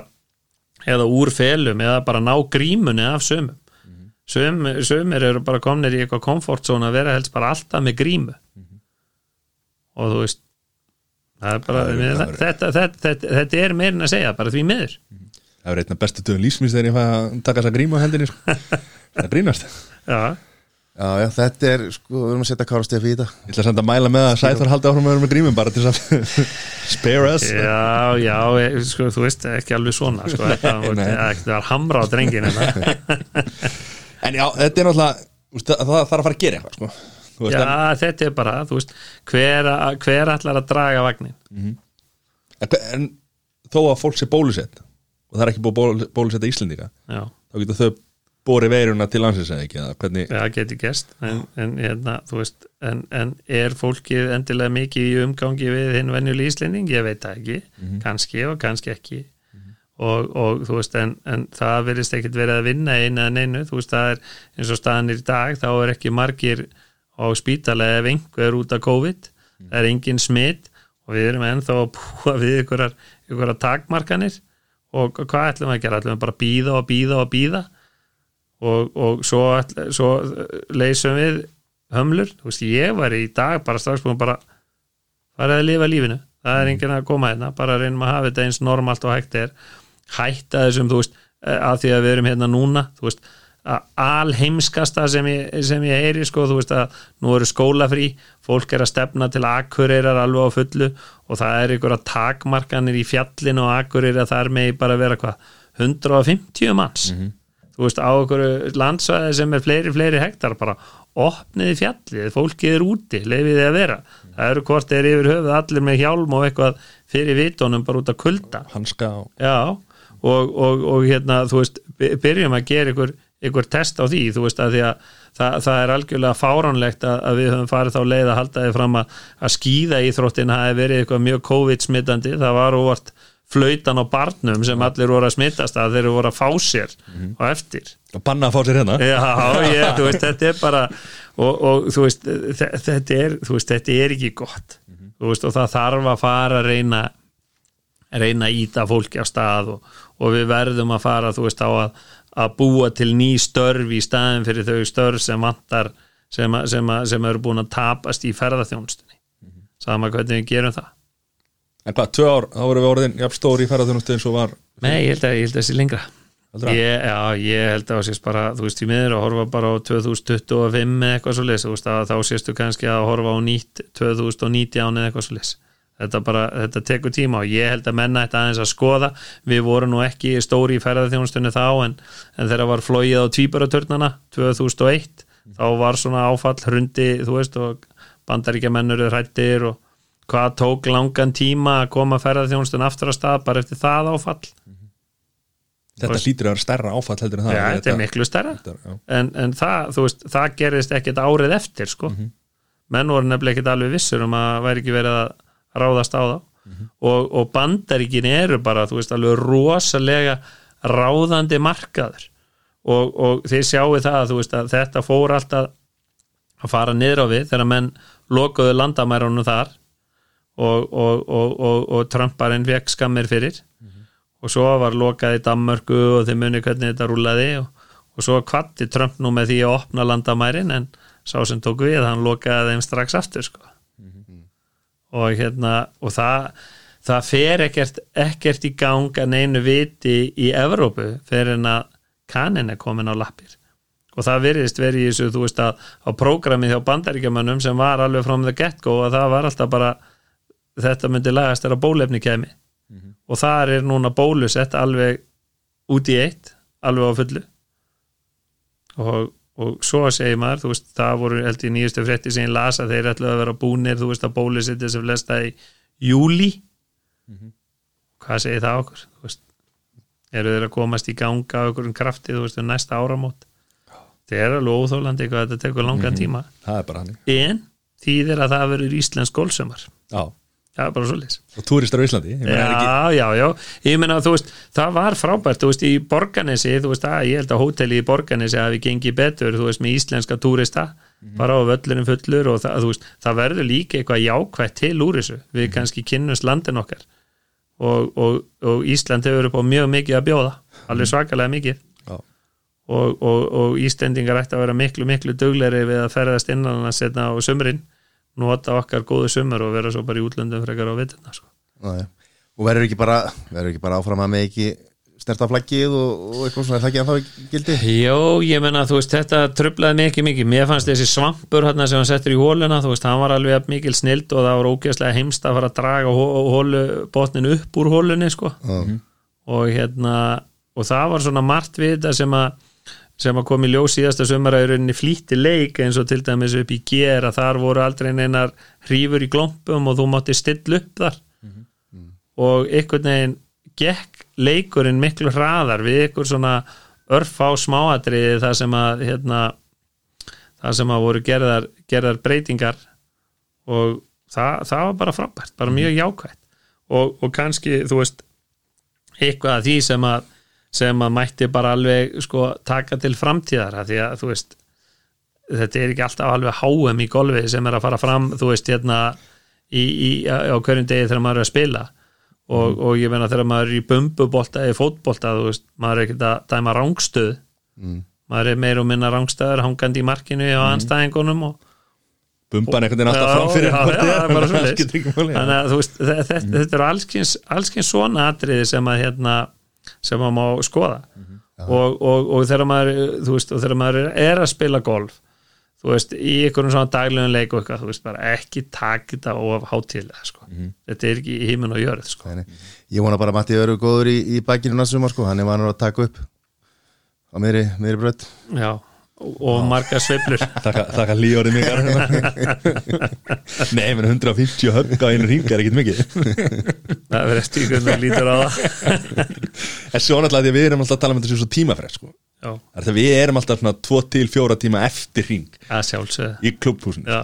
eða úr felum eða bara ná grímunni af sömum Mhm. Sum, sumir eru bara komnir í eitthvað komfortzón að vera helst bara alltaf með grímu. Og þú veist það er bara, Það er- þetta, það þetta, þetta, þetta, er meirin að segja, bara því miður. Það er einna bestu döðun lífsmins þegar ég fæ að taka þess að gríma á hendinni sko. það grínast já, Já, já, þetta er, sko, við erum að setja Kára Stefi í þetta. Ég ætla samt að mæla með að Sæþór haldi áfram að vera með grímum bara til þess að spare us. Já, já e- sko, þú veist, ekki alveg svona sko, þetta var hamra á drengin en já, þetta er náttúrulega úst, það, það þarf að fara að gera eitthvað sko. Veist, Já, þetta er bara, þú veist hver, hver ætlar að draga vagnin en, en, en þó að fólk sé bólusett og það er ekki búið að ból- bólusetta Íslendinga Já, þá getur þau borið veiruna til landsins eða ekki hvernig, það getur gest en, en hérna, veist en, en er fólkið endilega mikið í umgangi við hinn venjuli íslending, ég veit það ekki. Kannski og kannski ekki. Og, og þú veist, en, en það verðist ekkit verið að vinna einu eða neinu. Þú veist, það er eins og staðanir í dag þá er ekki margir á spítalega ef einhver út af COVID. Það er engin smitt og við erum ennþá að búa við ykkurar, ykkurar takmarkanir. Og hvað ætlum við að gera, ætlum við bara að býða og býða og býða og, og svo, ætl- svo leysum við hömlur, þú veist, ég var í dag bara strax búin bara farið að lifa lífinu, það er enginn að koma hérna. Bara reynum að hafa þetta eins normalt og hægt er. Hætta þessum, þú veist eh, að því að við erum hérna núna þú veist, að alheimskasta sem ég, sem ég heyri, sko, þú veist að nú eru skólafrí, fólk er að stefna til akureyrar alveg á fullu og það er ykkur að takmarkanir í fjallinu og akureyrar þar með bara vera hvað 150 manns. Þú veist, á okkur landsvæði sem er fleiri, fleiri hektar bara opniði fjallið, fólkið er úti leifið þið að vera, það eru hvort er yfir höfuð allir með hjálm og eitthvað fyrir vitónum bara út að kulda. Hanska já, og, og, og hérna, þú veist, by- byrjum að gera ykkur, ykkur test á því, þú veist, að því að það, það er algjörlega fáránlegt að, að við höfum farið þá leið að halda þið fram að, að skýða íþróttin hafi verið eitthvað mjög COVID-smittandi, það var óvart flautan á barnum sem allir voru að smittast að þeir voru að fá sér og eftir. Og banna að fá sér hérna. Já, ég, þú veist, þetta er bara og, og þú veist, þe- þetta er þú veist, þetta er ekki gott. Þú veist, og það þarf að fara að reyna reyna að íta fólki á stað og, og við verðum að fara þú veist, á að, að búa til ný störf í staðin fyrir þau störf sem vantar sem, að- sem, að- sem eru búin að tapast í ferðarþjónustunni sama hvernig við gerum það. En hvað, tvö ár, þá voru við orðin jafn stóri í ferðarþjónustu eins og var. Nei, ég held að, ég held að þessi lengra. Ég, Já, ég held að það sést bara þú veist, í miður að horfa bara á 2025 eða eitthvað svo að þá séstu kannski að horfa á nýtt 2019 eða eitthvað svo leys þetta bara, þetta tekur tíma og ég held að menna þetta aðeins að skoða, við vorum nú ekki stóri í ferðarþjónustunni þá en, en þegar var flóið á tvíbaratörnana 2001, þá var svona áfall hrundi, þú veist og bandaríkja mennur hrættir og hvað tók langan tíma að koma ferðarþjónustun aftur að stað bara eftir það áfall? Þetta hlýtur að vera stærra áfall heldur en það. Já, þetta er miklu stærra. Þetta en, en það, þú veist, það gerist ekkert árið eftir, sko. Menn voru nefnilega að að ráðast á þá. Og, og bandaríkin eru bara, þú veist, alveg rosalega ráðandi markaður. Og, og þið sjáu það þú veist, að þetta fór alltaf að fara niður á við þegar menn lokuðu landamærunum þar og, og, Trumparinn fekk skammir fyrir. Og svo var lokað í Danmörku og þeir muni hvernig þetta rúlaði og, og svo kvatti Trump nú með því að opna landamærin en sá sem tók við, hann lokaði þeim strax aftur sko og hérna, og það það fer ekkert, ekkert í gang að neinu viti í Evrópu fyrir en að kanin er komin á lappir. Og það virðist verið í þessu, þú veist að á prógramið hjá bandaríkjamönnum sem var alveg from the get-go og það var alltaf bara þetta myndi lagast þegar bólefni kemi og þar er núna bólusett alveg út í eitt alveg á fullu. Og, og svo segir maður þú veist, það voru held í nýjustu frétti sem ég las að þeir ætlu að vera búnir þú veist að bólusett þessi flesta í júli hvað segir það okkur? Þú veist, eru þeir að komast í ganga á einhverjum krafti, þú veist, um næsta áramót? Það er alveg óþólandi hvað þetta tekur langan tíma. Er bara hann en þýðir að það verður íslensk gólsumar já. það er bara svo og túristar á Íslandi Já, já, já, ég meina þú veist það var frábært, þú veist, í Borganesi þú veist, að ég held að hóteli í Borganesi hafi gengið betur, þú veist, með íslenska túrista bara á völlurinn fullur og það, þú veist, það verður líka eitthvað jákvætt til úr þessu, við kannski kynnumst landin okkar. Og, og, og Ísland hefur upp á mjög mikið að bjóða alveg svakalega mikið. Já. og, og, og Íslendingar ætti að vera miklu, miklu dugleri við að ferðast innan að setna á sumrin nota okkar góðu sumur og vera svo bara í útlöndum frekar á vituna, sko og verður ekki bara verður ekki bara áfram að með ekki sterta flaggið og, og eitthvað svona, er það ekki að þá gildi? Jó, ég menna, þú veist, þetta trublaði mikið mikið, mér fannst þessi svampur hérna sem hann settur í hóluna, þú veist, hann var alveg mikil snild og það var ógeðslega heimst að fara að draga hó- hólubotnin upp úr hólunni, sko Já. og hérna, og það var svona margt við þetta sem að sem að kom í ljós síðasta sömaræðurinni flýtti leik eins og til dæmis upp í gera þar voru aldrei neinar hrífur í glompum og þú mátti stilla upp þar. Og einhvern veginn gekk leikurinn miklu hraðar við ykkur svona örfá smáatriði það sem að hérna, það sem að voru gerðar, gerðar breytingar. Og það, það var bara frábært, bara mjög jákvætt. Og, og kannski þú veist eitthvað af því sem að sem að mætti bara alveg sko taka til framtíðar af því að þú veist þetta er ekki alltaf alveg háum í golfi sem er að fara fram þú veist hérna í, í, á hverjum degi þegar maður er að spila. Og, og ég meina þegar maður er í bumbubolta eða fótbolta þú veist maður er ekkert að dæma rángstöð Mm. maður er meir og minna rángstöður hangandi í markinu og anstæðingunum og bumban einhvern veginn alltaf fram fyrir er, er þannig að þú veist þe- þe- þetta eru allskins, allskins svona atriði sem að hérna sem að má skoða. Og, og, og þegar maður veist, og þegar maður er, að spila golf þú veist, í einhverjum svona daglegum leik og eitthvað, þú veist, bara ekki taka þetta of hátíðlega, sko. Þetta er ekki í híminn og jörð, sko. Nei. Ég vona bara að Matti eru góður í, í bakkinu næstum sko. hann er vanur að taka upp á meiri, meiri brödd já, og, margar sveiflur. Þakka, líorið mig Nei, menn 150 högg á einu ring er ekkit mikið. Það verður eftir hvernig það lítur á það. En svo náttúrulega að við erum alltaf að tala um svo tímafrið sko. við erum alltaf svona 2 til 4 tíma eftir ring að í klubbhúsinu já,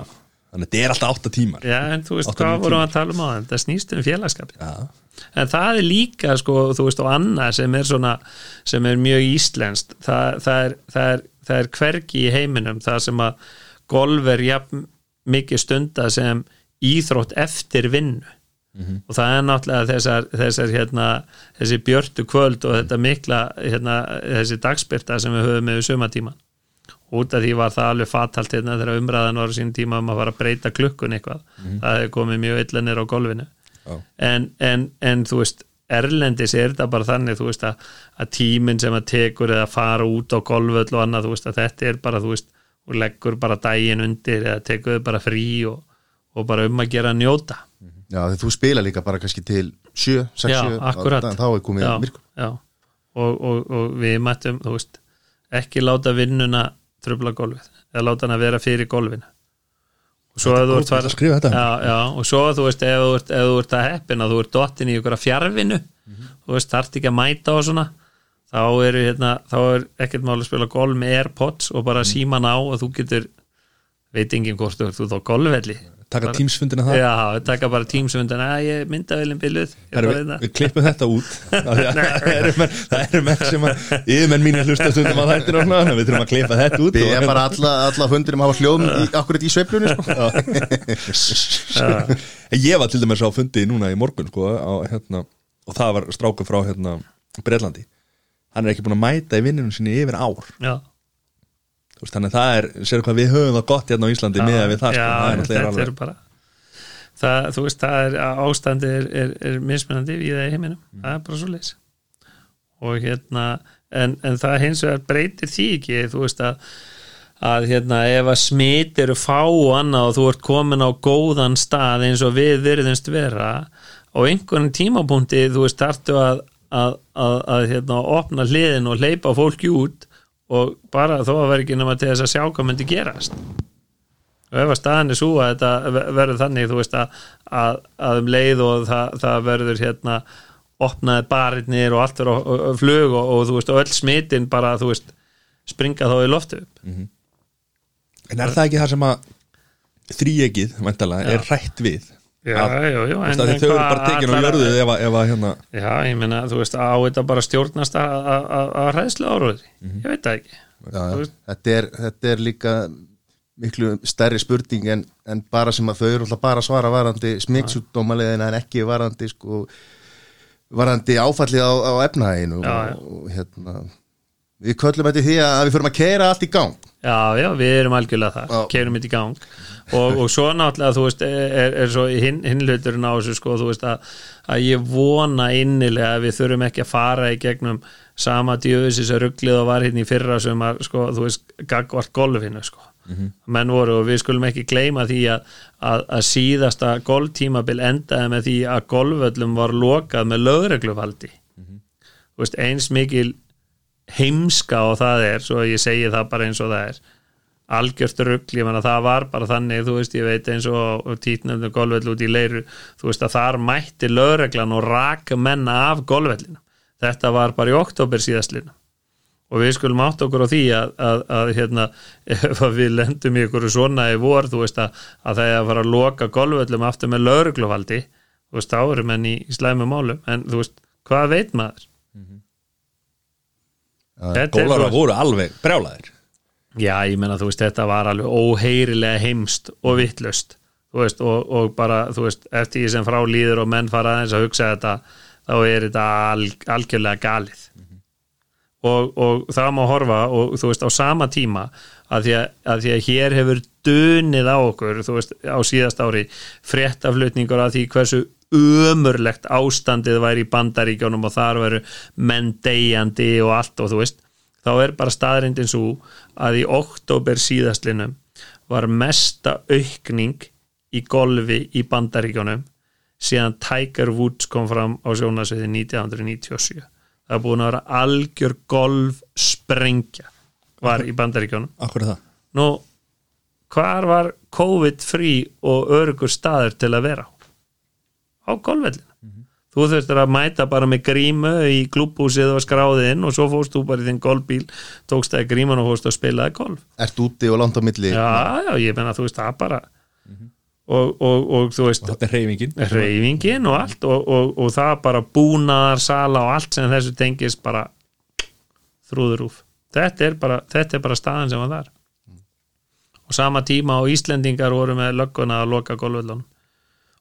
Þannig að þetta er alltaf 8 tímar. Já, en þú veist, hvað vorum að tala um á það það snýst um félagskapin Já, en það er líka sko, þú veist, og annað sem er svona, sem er mjög íslenskt. Það, það, er, það, er, það er hvergi í heiminum, það sem að golf er jafn mikið stunda sem íþrótt eftir vinnu. Og það er náttúrulega þessar, þessar hérna, þessi björtu kvöld og þetta mikla, hérna, þessi dagspyrta sem við höfum með sumatíman út af því var það alveg fatalt hérna þegar umræðan var á sín tíma um að fara að breyta klukkun eitthvað, það hefði komið mjög illanir á golfinu en, en, en þú veist Erlendis er þetta bara þannig þú veist að, að tíminn sem að tekur eða fara út á golföll og annað þú veist að þetta er bara þú veist og leggur bara daginn undir eða tekur þau bara frí og, og bara um að gera njóta. Já, því þú spila líka bara kannski til 7, 6, já, 7 akkurat. þá er komið já. Og, og, og við mættum veist, ekki láta vinnuna trubla golfið eða láta hann að vera fyrir golfinu svo að þú ert Gott að skrifa þetta. já, já, og svo að þú veist ef þú ert, ef þú ert að heppina, þú ert dottin í ykkur fjarfinu, þú veist, þarft ekki að mæta og svona, þá eru hérna, þá er ekkert máli að spila golf með Airpods og bara síman á og þú getur veit enginn hvort þú ert út á golfvelli taka Bara- tímsfundina það Já, taka bara tímsvöndan að ég mynda velin Herra, við, við klippum þetta út. Það eru menn, það eru menn sem að yfirmenn mín er hlusta stundum á þættir og svona þannig að við þurfum að klippa þetta út Við erum bara alla, alla fundir um að hafa hljóðum í, akkurat í sveiflunni sko. Ég var til dæmis á fundi núna í morgun sko, á, hérna, og það var strákur frá hérna, Breitlandi hann er ekki búin að mæta í vinnunum sinni yfir ár. Já, veist, þannig að það er, sér hvað við höfum það gott hérna á Íslandi með við það, sko, já, það er þetta náttúrulega er bara það, þú veist, það er ástandi er, er, er mismunandi í það í heiminum. Það er bara svo leys og hérna, en, en það hins vegar breytir því ekki, þú veist að að hérna, ef að smit eru fá og annað og þú ert komin á góðan stað eins og við virðumst vera á einhvern tímapunkti þú veist, þarftu að að, að, að hérna, opna hliðin og hleypa fólki út og bara þó að vera ekki nema til þess að sjá hvað myndi gerast. Og ef að staðan er svo að þetta verður þannig þú veist að, að, að um leið og það, það verður hérna opnaði barinnir og allt verður á flug og, og þú veist og öll smitin bara þú veist springa þá í loftu upp. En er það ekki það sem að þríegið, væntalega, er rætt við já, já, já, Þú veist, að þau eru bara tekin á jörðu ef að, ef að hérna já, ég meina, þú veist, á þetta bara stjórnast að, að, að, að ræðslu áróði ég veit það ekki Já, já. þetta, er, þetta er líka miklu stærri spurning en, en bara sem að þau eru alltaf bara svara varandi smittsjúkdómalegin en ekki varandi sko, varandi áfallið á, á efnahæginu Já, já. og, og hérna við köllum þetta því að við förum að keira allt í gang. Já, já, við erum algjörlega það, Já. keirum þetta í gang. Og, og svo náttúrulega, þú veist, er, er svo hin hluturinn á þessu, sko, þú veist að, að ég vona innilega að við þurfum ekki að fara í gegnum sama djöfusis að rugglið og var hérna í fyrra sem að, sko, þú veist, gagvart golfinu, sko, menn voru og við skulum ekki gleyma því að, að, að síðasta golftímabil endaði með því að golföllum var lokað með lögregluvaldi. Þú veist, eins mikil heimska og það er, svo ég segi það bara eins og það er. Algjört rugl, ég menna það var bara þannig þú veist, ég veit eins og, títnöfnum golfvell út í leiru, þú veist að þar mætti lögreglan og raka menna af golfvellina, þetta var bara í oktober síðastlina og við skulum átt okkur á því að, að, að hérna, ef við lendum í ykkur svona í vor, þú veist að, að það er að fara að loka golfvellum aftur með lögregluvaldi, þú veist, þá eru menn í, í slæmu málum, en þú veist hvað veit maður? Er, þú Gólar voru alveg brjálæðir Já, ég meina, þú veist, þetta var alveg óheyrilega heimst og vittlust og, og bara, þú veist eftir því sem frá líður og menn fara aðeins að hugsa þetta, þá er þetta al, algjörlega galið. Og, og það má horfa og þú veist, á sama tíma að því að, að, því að hér hefur dunið á okkur, þú veist, á síðast ári fréttaflutningur að því hversu ömurlegt ástandið væri í bandaríkjónum og þar veru menn deyjandi og allt og þú veist þá er bara staðrindin svo að í oktober síðastlinum var mesta aukning í golfi í bandaríkjónum síðan Tiger Woods kom fram á sjónasviði 1997 það er búin að vera algjör golf sprengja var í bandaríkjónum Akkur það? Nú, hvar var COVID-frí og örugur staður til að vera á? á golfvellinu þú þurftir að mæta bara með grímu í klúbbúsið og skráði inn og svo fórst þú bara í þinn golfbíl tókst það í gríman og fórst að spilaði golf. Ert úti og langt á milli. Já, já, ég menna þú veist það bara og, og, og þú veist Og þetta er reyfingin reyfingin og allt og, og, og það bara búnaðar sala og allt sem þessu tengist bara þrúður úf þetta er bara, þetta er bara staðan sem var þar. Og sama tíma og Íslendingar voru með lögguna að loka golfvöldunum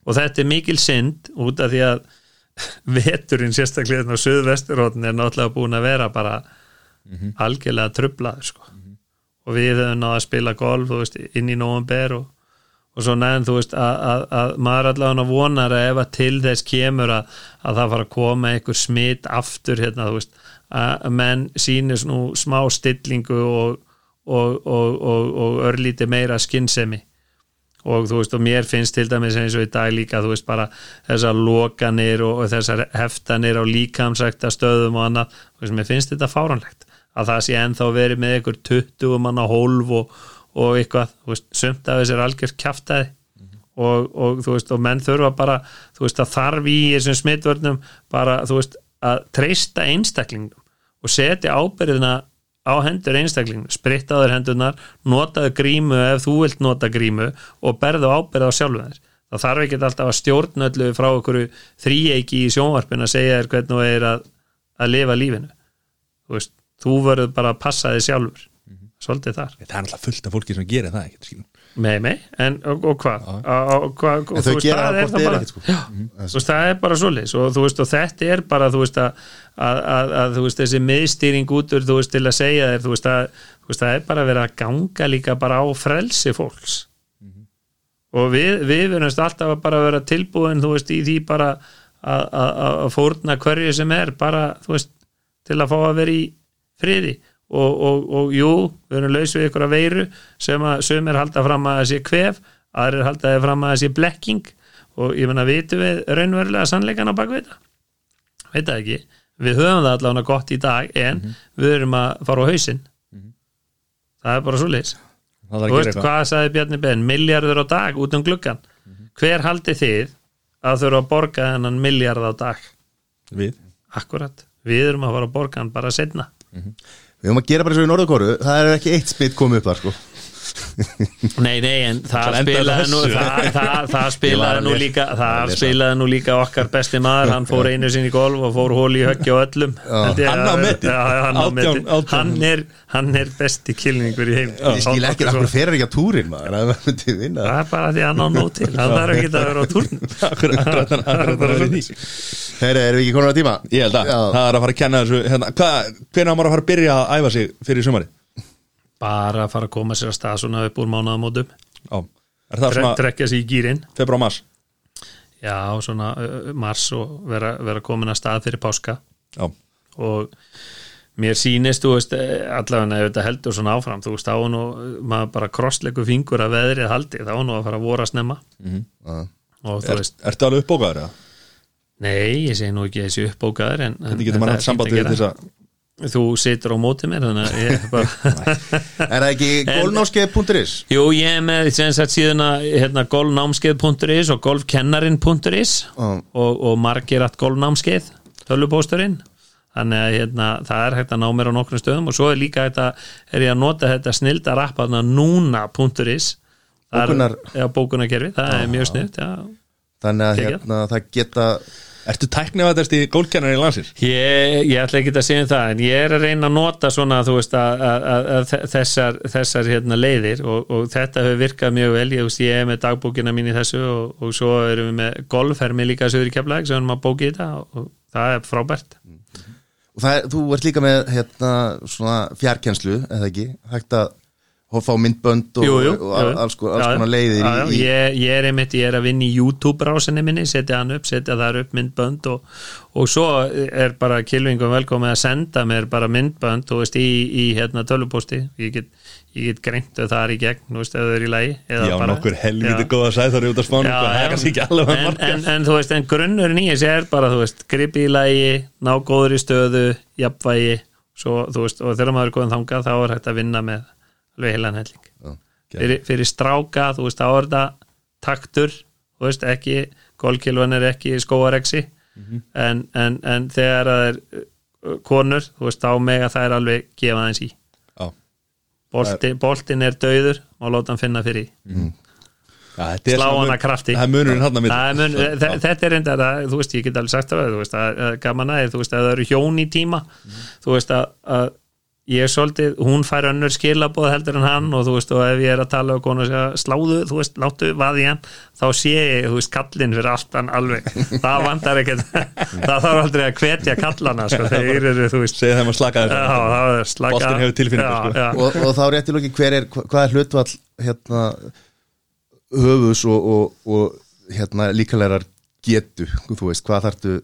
og þetta er mikil synd út af því að veturinn sérstaklega á söðvesturhóttin er náttúrulega búin að vera bara algjörlega trublaður sko. og við höfum náða að spila golf veist, inn í nóvember og, og svo neðan þú veist að, að, að maður allavega vonar að ef að til þess kemur að, að það fara að koma einhver smitt aftur hérna þú veist að menn sýnir nú smá stillingu og, og, og, og, og örlíti meira skinnsemi og þú veist og mér finnst til dæmis eins og í dag líka þú veist bara þessar lokanir og, og þessar heftanir á líkamsækta stöðum og annað, þú veist mér finnst þetta fáranlegt að það sé ennþá verið með einhver 20 manna hólf og, og eitthvað, þú veist, sumt af þessar algjör kjaftaði og, og þú veist, og menn þurfa bara þú veist, að þarf í þessum smitvörnum bara, þú veist, að treysta einstaklingum og setja ábyrðina á hendur einstaklingum sprittaður hendurnar, notaðu grímu ef þú vilt nota grímu og berðu ábyrð á sjálfum þér. Það þarf ekki alltaf að stjórnöllu frá okkur þríeiki í sjónvarpin að segja þér hvernig þú er að, að lifa lífinu. Þú veist, þú verður bara að passa þig sjálfur. Svolítið þar. Það er alltaf fullt af fólki sem gerir það ekkert skilur Nei, nei, en og, og hvað? Og, En þau veist, gera er hvort bara- ekkert sko. Já, þú veist, það er bara svoleiðis og þú veist, og þetta er bara, þú veist, að, að, að, að þú veist, þessi miðstýring út þú veist, til að segja þér, þú veist, að, þú veist, það er bara verið að ganga líka bara á frelsi fólks. Og við, við verðumst alltaf að bara vera tilbúin, þú veist, í því bara að, að, að að fórna hverju sem er, bara, þú veist, til að fá að vera í friði og, og, og jú, við erum laus við ykkur að veiru sem að sömur halda fram að það sé kvef, aðrir halda fram að það sé blekking og ég menna vitum við raunverulega sannleikan á bakvita veit það ekki, við höfum það allavega gott í dag en við erum að fara á hausinn. Það er bara svo leis þú veist hvað sagði Bjarni Ben? Milljarður á dag út um gluggan hver haldið þið að þurfa að borga þennan milljarð á dag? Við. Akkurat, við erum að fara að borga hann bara setna Við höfum að gera bara svo í Norðurkóru Það er ekki eitt smitt komið upp þar sko Nei, nei, en það spilaði nú það, það, það var spilaði að nú líka var að það spilaði nú líka okkar besti maður hann fór einu sinni í golf og fór hóli í höggi og öllum ég Hann á já, hann. Hann er, hann er besti kilningur í heim Ég skil ekki að hvernig fer ekki að túrin maður. Að það myndi vinna. Það er bara því að hann á nót til hann þarf ekki að vera á því Heyri, erum við ekki komin á tíma? Ég held að það er að fara að kenna þessu hérna, hvað, Hvernig á maður að fara að byrja að æfa sig fyrir sumari? Bara að fara að koma sér að stað svona upp úr mánaðamótum trekja sér í gýrin februar mars? já, svona mars og vera, vera komin að stað fyrir páska Já og mér sýnist, þú veist, eh, allavega ef þetta heldur svona áfram, þú veist, þá nú maður bara krosslegu fingur að veðrið haldi þá nú að fara að vora snemma Já. og þú er, veist, Ertu alveg uppbókaður eða? nei, ég segi nú ekki þessi uppbókaður en, en maður það er sambandi að gera. Þú situr á móti mér þannig að ég bara Er það ekki golfnáskeið.is? Jú, ég er með síðan að hérna, golfnámskeið.is og golfkennarin.is Ó. og, og margir að golfnámskeið tölvupósturinn þannig að hérna, það er hægt að ná mér á nokkrum stöðum og svo er líka hægt að er ég að nota þetta snilda rappaðna núna.is Bókunar- bókunarkerfi, það er mjög snilt. Þannig að hérna, það geta Ertu tæknivæðast í gólkennar í landsins? Ég, ég ætla ekki að segja um það en ég er að reyna að nota svona þú veist að, að, að, að þessar, þessar hérna, leiðir og, og þetta hefur virkað mjög vel, ég, veist, ég er með dagbókina mín í þessu og, og svo erum við með golfhermi líka söður í keflæk sem erum að bóki þetta og, og það er frábært. Og það er, þú ert líka með hérna, svona fjarkenslu, eða ekki? Hægt að og fá myndbönd og, jú, jú, og jú. alls, ko- alls konar leiðir já, í, já, í, ég, ég er einmitt, ég er að vinna í YouTube rásinni minni, setja hann upp, setja þar upp myndbönd og, og svo er bara kilvingum velkomið að senda mér bara myndbönd, þú veist, í, í hérna tölvupósti, ég get, get greint þau þar í gegn, þú veist, ef þau eru í lagi eða Já, bara- nokkur helviti góða sæður út af spánu, það er kannski ekki alveg að en, marka. en, en þú veist, en grunnurinn í þessi er bara, þú veist, gripi í lagi ná góður í stöðu, jafnvægi svo, þú veist, og þegar maður er góðan þangað þá er hægt að vinna með alveg heilan helling. Fyrir, fyrir stráka, þú veist, er þetta taktur, þú veist, ekki gólkilvan er ekki skóareksi Mhm. en, en, en þegar það er uh, konur, þú veist, þá mega það er alveg gefa aðeins í. Já, Bolti, boltin er dauður og láta hann finna fyrir. Já, þetta er slá hana mun- krafti. Það munurinn hann að Það mun, þe- þetta er enda þú veist, ég get alveg sagt það, þú veist, að, að gaman aðeins, þú veist, að það eru hjón í tíma þú veist, að, að ég er svolítið, hún fær önnur skilabóð heldur en hann og þú veist, og ef ég er að tala og konu segja, sláðu, þú veist, láttu vaði hann, þá sé ég, þú veist, kallinn fyrir aftan alveg, það vandar ekkert. Það þarf aldrei að hvetja kallana sko, þeir eru, þú veist. Segja þeim að slaka þess Boltinn hefur tilfinningu, sko. og, og þá rétti lóki hver er, hva- hvað er hlutvall hérna höfus og, og, og hérna líkalegar getu, þú veist, hvað þartu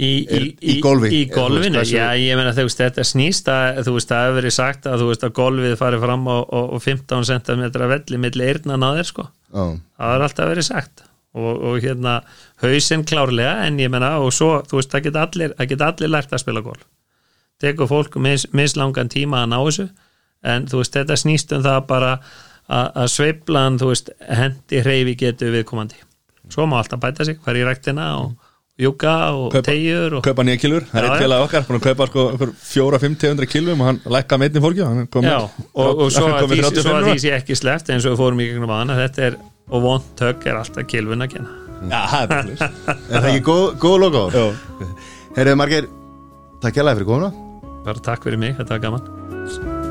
í, í í þú golfinu, já ég meina þú veist þetta snýst að þú veist það hefur verið sagt að þú veist að golfið farið fram á, á, á 15 cm velli milli eyrnan á þér sko. Á, það er alltaf verið sagt. Og, og hérna hausinn klárlega en ég meina og svo þú veist það geta allir, geta allir lært að spila golf. Tekur fólk mis, mislangan tíma að ná þessu en þú veist þetta snýst um það bara að, að sveiflan þú veist hendi hreyfi getur viðkomandi. Svo má alltaf bæta sig, fara í ræktina og júka og Kaupa- tegjur og Kaupa nýja kilur, það er eitt félag okkar að kaupa sko einhver fjóra, fimm, tegundra kilum og hann lækka með einnig fólki hann Já, og, og svo, hann að því, 35 svo að ára. því sé ekki sleppt eins og við fórum í gegnum aðana þetta er, og vond tök er alltaf kilvun að kenna. Já, það er bara er það ekki góð, góð logo? Herriði Margeir, takk hjá fyrir komuna. Bara takk fyrir mig, þetta var gaman